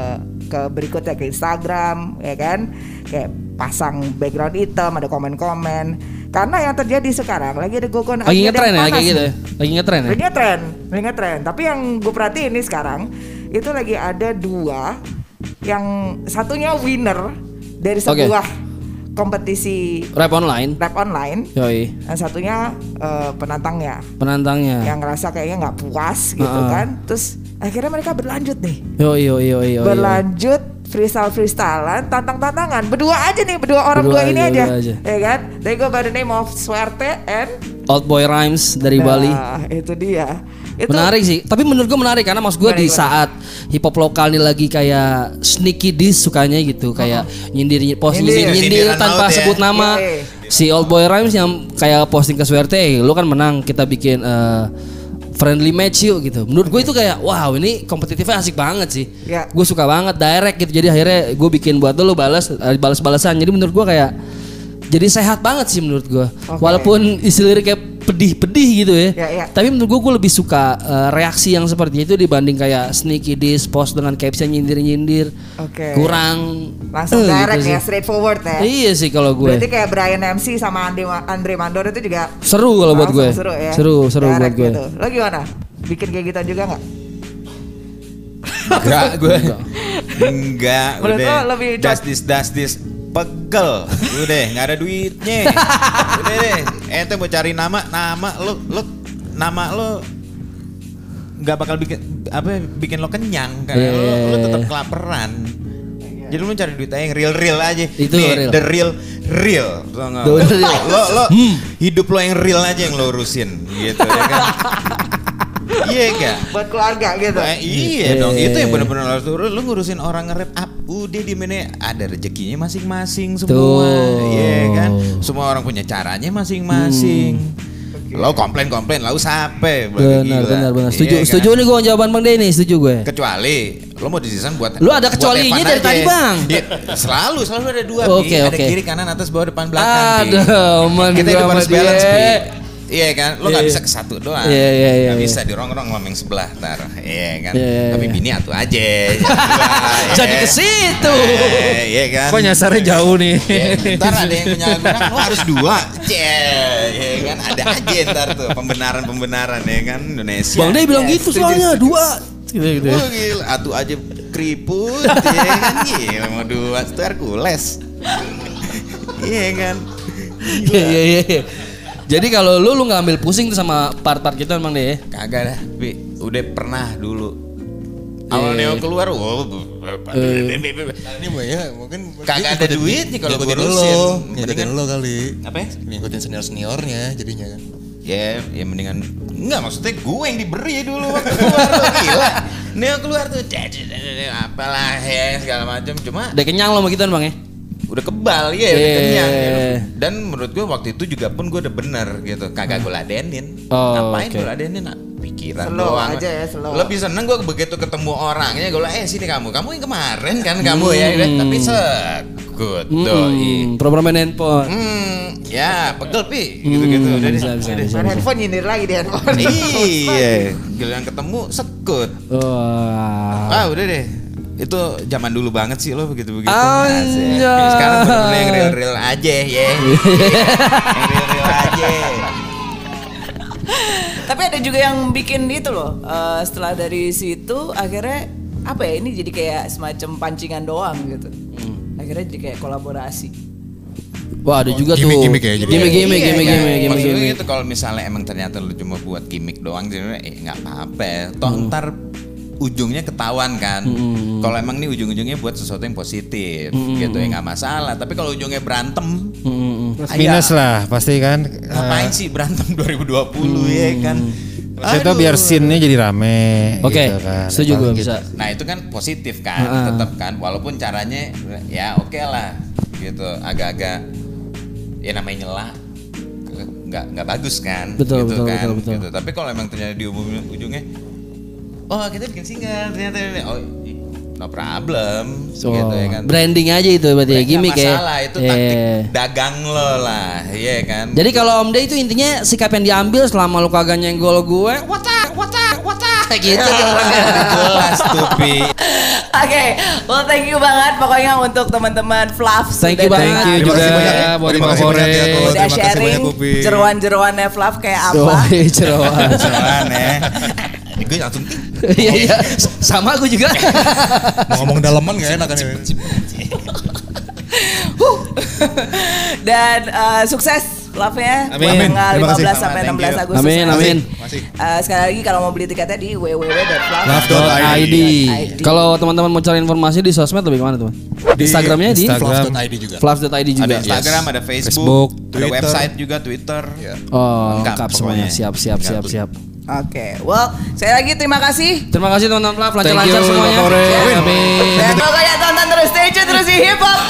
ke berikutnya ke Instagram, ya kan? Kayak pasang background hitam, ada komen-komen. Karena yang terjadi sekarang lagi ada gogon Lagi ngetren ya kayak gitu ya. Lagi ngetren ya. Lagi ngetren, lagi ngetren. Tapi yang gue perhatiin nih sekarang itu lagi ada dua yang satunya winner dari sebuah kompetisi Rap online. rap online. Yoi. Dan satunya eh, penantangnya Penantangnya. yang ngerasa kayaknya nggak puas gitu Heeh. kan. Terus akhirnya mereka berlanjut nih. Yoi yoi yoi yoi. berlanjut freestyle freestylean tantang tantangan berdua aja nih berdua orang Berdua dua ini aja, aja, ya kan? They go by the name of Swerte and Old Boy Rhymes dari Bali. Nah, itu dia. Itu Menarik sih, tapi menurut gue menarik karena maksud gue di saat hip hop lokal ini lagi kayak sneaky diss sukanya gitu, kayak nyindir post nyindir, Nyindir. nyindir. tanpa ya. sebut nama. Iya. Si Old Boy Rhymes yang kayak posting ke Swerte, "Eh, lu kan menang, kita bikin eh, friendly match yuk gitu. Menurut gue itu kayak wow ini kompetitifnya asik banget sih. Ya. Gue suka banget direct gitu. Jadi akhirnya gue bikin buat lu balas eh, balas-balasan. Jadi menurut gue kayak jadi sehat banget sih menurut gue. Oke. Walaupun isi liriknya pedih-pedih gitu ya. Ya, ya. Tapi menurut gue gue lebih suka eh, reaksi yang seperti itu dibanding kayak sneaky diss post dengan caption nyindir-nyindir. Oke. Kurang langsung eh, direct gitu ya straightforward ya Iya sih kalau gue. berarti kayak Brian MC sama Andi Andre Mandor itu juga Seru kalau buat gue. seru ya Seru, seru buat Direct gue. gitu. lo gimana bikin kayak gitu juga nggak Enggak gue. Enggak, Menurut udah. lo lebih Justice Justice pegel. Udah, nggak ada duitnya. Udah deh, ente mau cari nama, nama lo lo nama lo nggak bakal bikin apa bikin lo kenyang karena Iya, lo, lo tetap kelaparan. Jadi lo cari duit aja yang real real aja. Itu Nih, real. the real real. The real. Lo lo hidup lo yang real aja yang lo urusin gitu ya kan. Iya enggak? buat keluarga gitu Eh, iya dong, itu yang benar-benar harus turun. Lu ngurusin orang nge-rap up, udah di mana ada rezekinya masing-masing semua, iya kan? Semua orang punya caranya masing-masing. Lo komplain-komplain, lo sape, Benar, benar, benar. Setuju, Iya kan? setuju nih gue jawaban Bang Denny, setuju gue. Kecuali lo mau diseason buat Lu ada kecualinya dari aja. tadi, Bang. Iya, selalu, selalu ada dua. Oke. Ada oke. kiri, kanan, atas, bawah, depan, belakang. Aduh, man, Kita hidup harus balance. Iya kan, lo nggak Iya. bisa ke satu doang. Iya, iya, iya, Nggak iya. bisa dirongrong sama yang sebelah, tar. Iya kan. Iya, iya, Tapi iya. bini atuh aja. Jadi iya. ke situ. Iya kan. Kok nyasarnya jauh nih? Iya, ntar ada yang menyalahgunakan, lo harus dua. Cie, ya kan. Ada aja ntar tuh pembenaran-pembenaran ya kan Indonesia. Bang Denny bilang gitu soalnya dua. Gitu, gitu. Wah gila, atuh aja keriput ya kan. Gila mau dua, itu Hercules. Iya kan. Iya iya iya. Jadi kalau lu lu nggak ambil pusing tuh sama part-part gitu emang deh. ya? Kagak dah, Pi. Udah pernah dulu. Awal Neo keluar, wow, Ini mah ya mungkin Kagak ada duit nih kalau ngikutin lo, ngikutin lo kali. apa ya? Ngikutin senior seniornya jadinya kan. Ya, ya mendingan enggak maksudnya gue yang diberi dulu waktu keluar gila. Neo keluar tuh, apalah ya segala macam. Cuma Udah kenyang lo begituan bang ya? Udah kebal ya, udah Eh. kenyang. ya. Dan menurut gue waktu itu juga pun gue udah bener gitu, kagak gue ladenin. Oh, Ngapain oke. gue ladenin? Nah, pikiran Slow doang. aja ya, slow. Lebih seneng gue begitu ketemu orangnya, gue bilang, eh sini kamu, kamu yang kemarin kan kamu ya, tapi sekut doi. Hmm, program main handphone. Hmm, ya pegel pi, gitu-gitu. Udah deh. bisa, bisa, udah. bisa. Main handphone nyindir lagi di handphone. Iya, giliran ketemu sekut. Wah. Ah udah deh. Itu zaman dulu banget sih lo begitu-begitu. Anjay. Asik. Sekarang yang real-real aja ya. yang real-real aja. Tapi ada juga yang bikin itu loh. eh, setelah dari situ akhirnya apa ya ini jadi kayak semacam pancingan doang gitu. Akhirnya jadi kayak kolaborasi. Wah ada juga tuh. Gimik-gimik ya jadi. Iya, gimik iya. gimik gimik Maksudnya gimik. gitu kalau misalnya emang ternyata lu cuma buat gimmick doang jadi eh nggak apa-apa ya. Toh ntar ujungnya ketahuan kan. Kalau emang nih ujung-ujungnya buat sesuatu yang positif gitu ya nggak masalah. Tapi kalau ujungnya berantem, Ayah. minus lah pasti kan. ngapain sih berantem 2020 ya kan? Maksudnya tuh Aduh. biar scene-nya jadi rame. Oke, gitu kan. setuju gue Gitu. bisa. Nah itu kan positif kan, Heeh. tetap kan, walaupun caranya ya oke lah, gitu, agak-agak ya namanya nyela, nggak nggak bagus kan, Betul, gitu betul, kan, betul, betul. gitu. Tapi kalau emang ternyata di ujung- ujungnya, oh kita bikin single, ternyata oh no problem, So, gitu ya kan. branding aja itu berarti ya gimmick ya. masalah, itu taktik Iya. dagang lo lah, iya kan. Jadi kalau Om Day itu intinya sikap yang diambil selama lu kagak nyenggol gue, wacak, wacak, wacak kayak gitu dia orangnya. jelas tuh Pi. Oke, well thank you banget pokoknya untuk teman-teman Fluff Thank you banget. Thank you Terima kasih juga banyak ya. buat Terima kasih banyak ya. Udah Terima kasih sharing jeroan-jeroannya Fluff kayak apa. Oh, jeroan. Cuman ya, gue langsung ting. Iya iya, sama aku juga. Mau ngomong daleman gak enak kan ya. Dan eh, sukses Amin. buat tanggal Terima kasih. 15 sampai Thank 16 you. Agustus. Amin, amin. Eh, sekali lagi kalau mau beli tiketnya di www.fluff. .id. ID. Kalau teman-teman mau cari informasi di sosmed lebih ke mana teman? Instagramnya di Instagram. Fluff.id juga. fluff.id juga. Ada Instagram, ada Facebook, Facebook, ada Twitter. website juga, Twitter. Ya. Oh, Lengkap lengkap semuanya. Siap, siap, siap, siap. Oke, okay. well, saya lagi terima kasih. Terima kasih teman-teman pelap, lancar-lancar semuanya. Amin. Dan pokoknya tonton terus, stay tune terus di hip hop.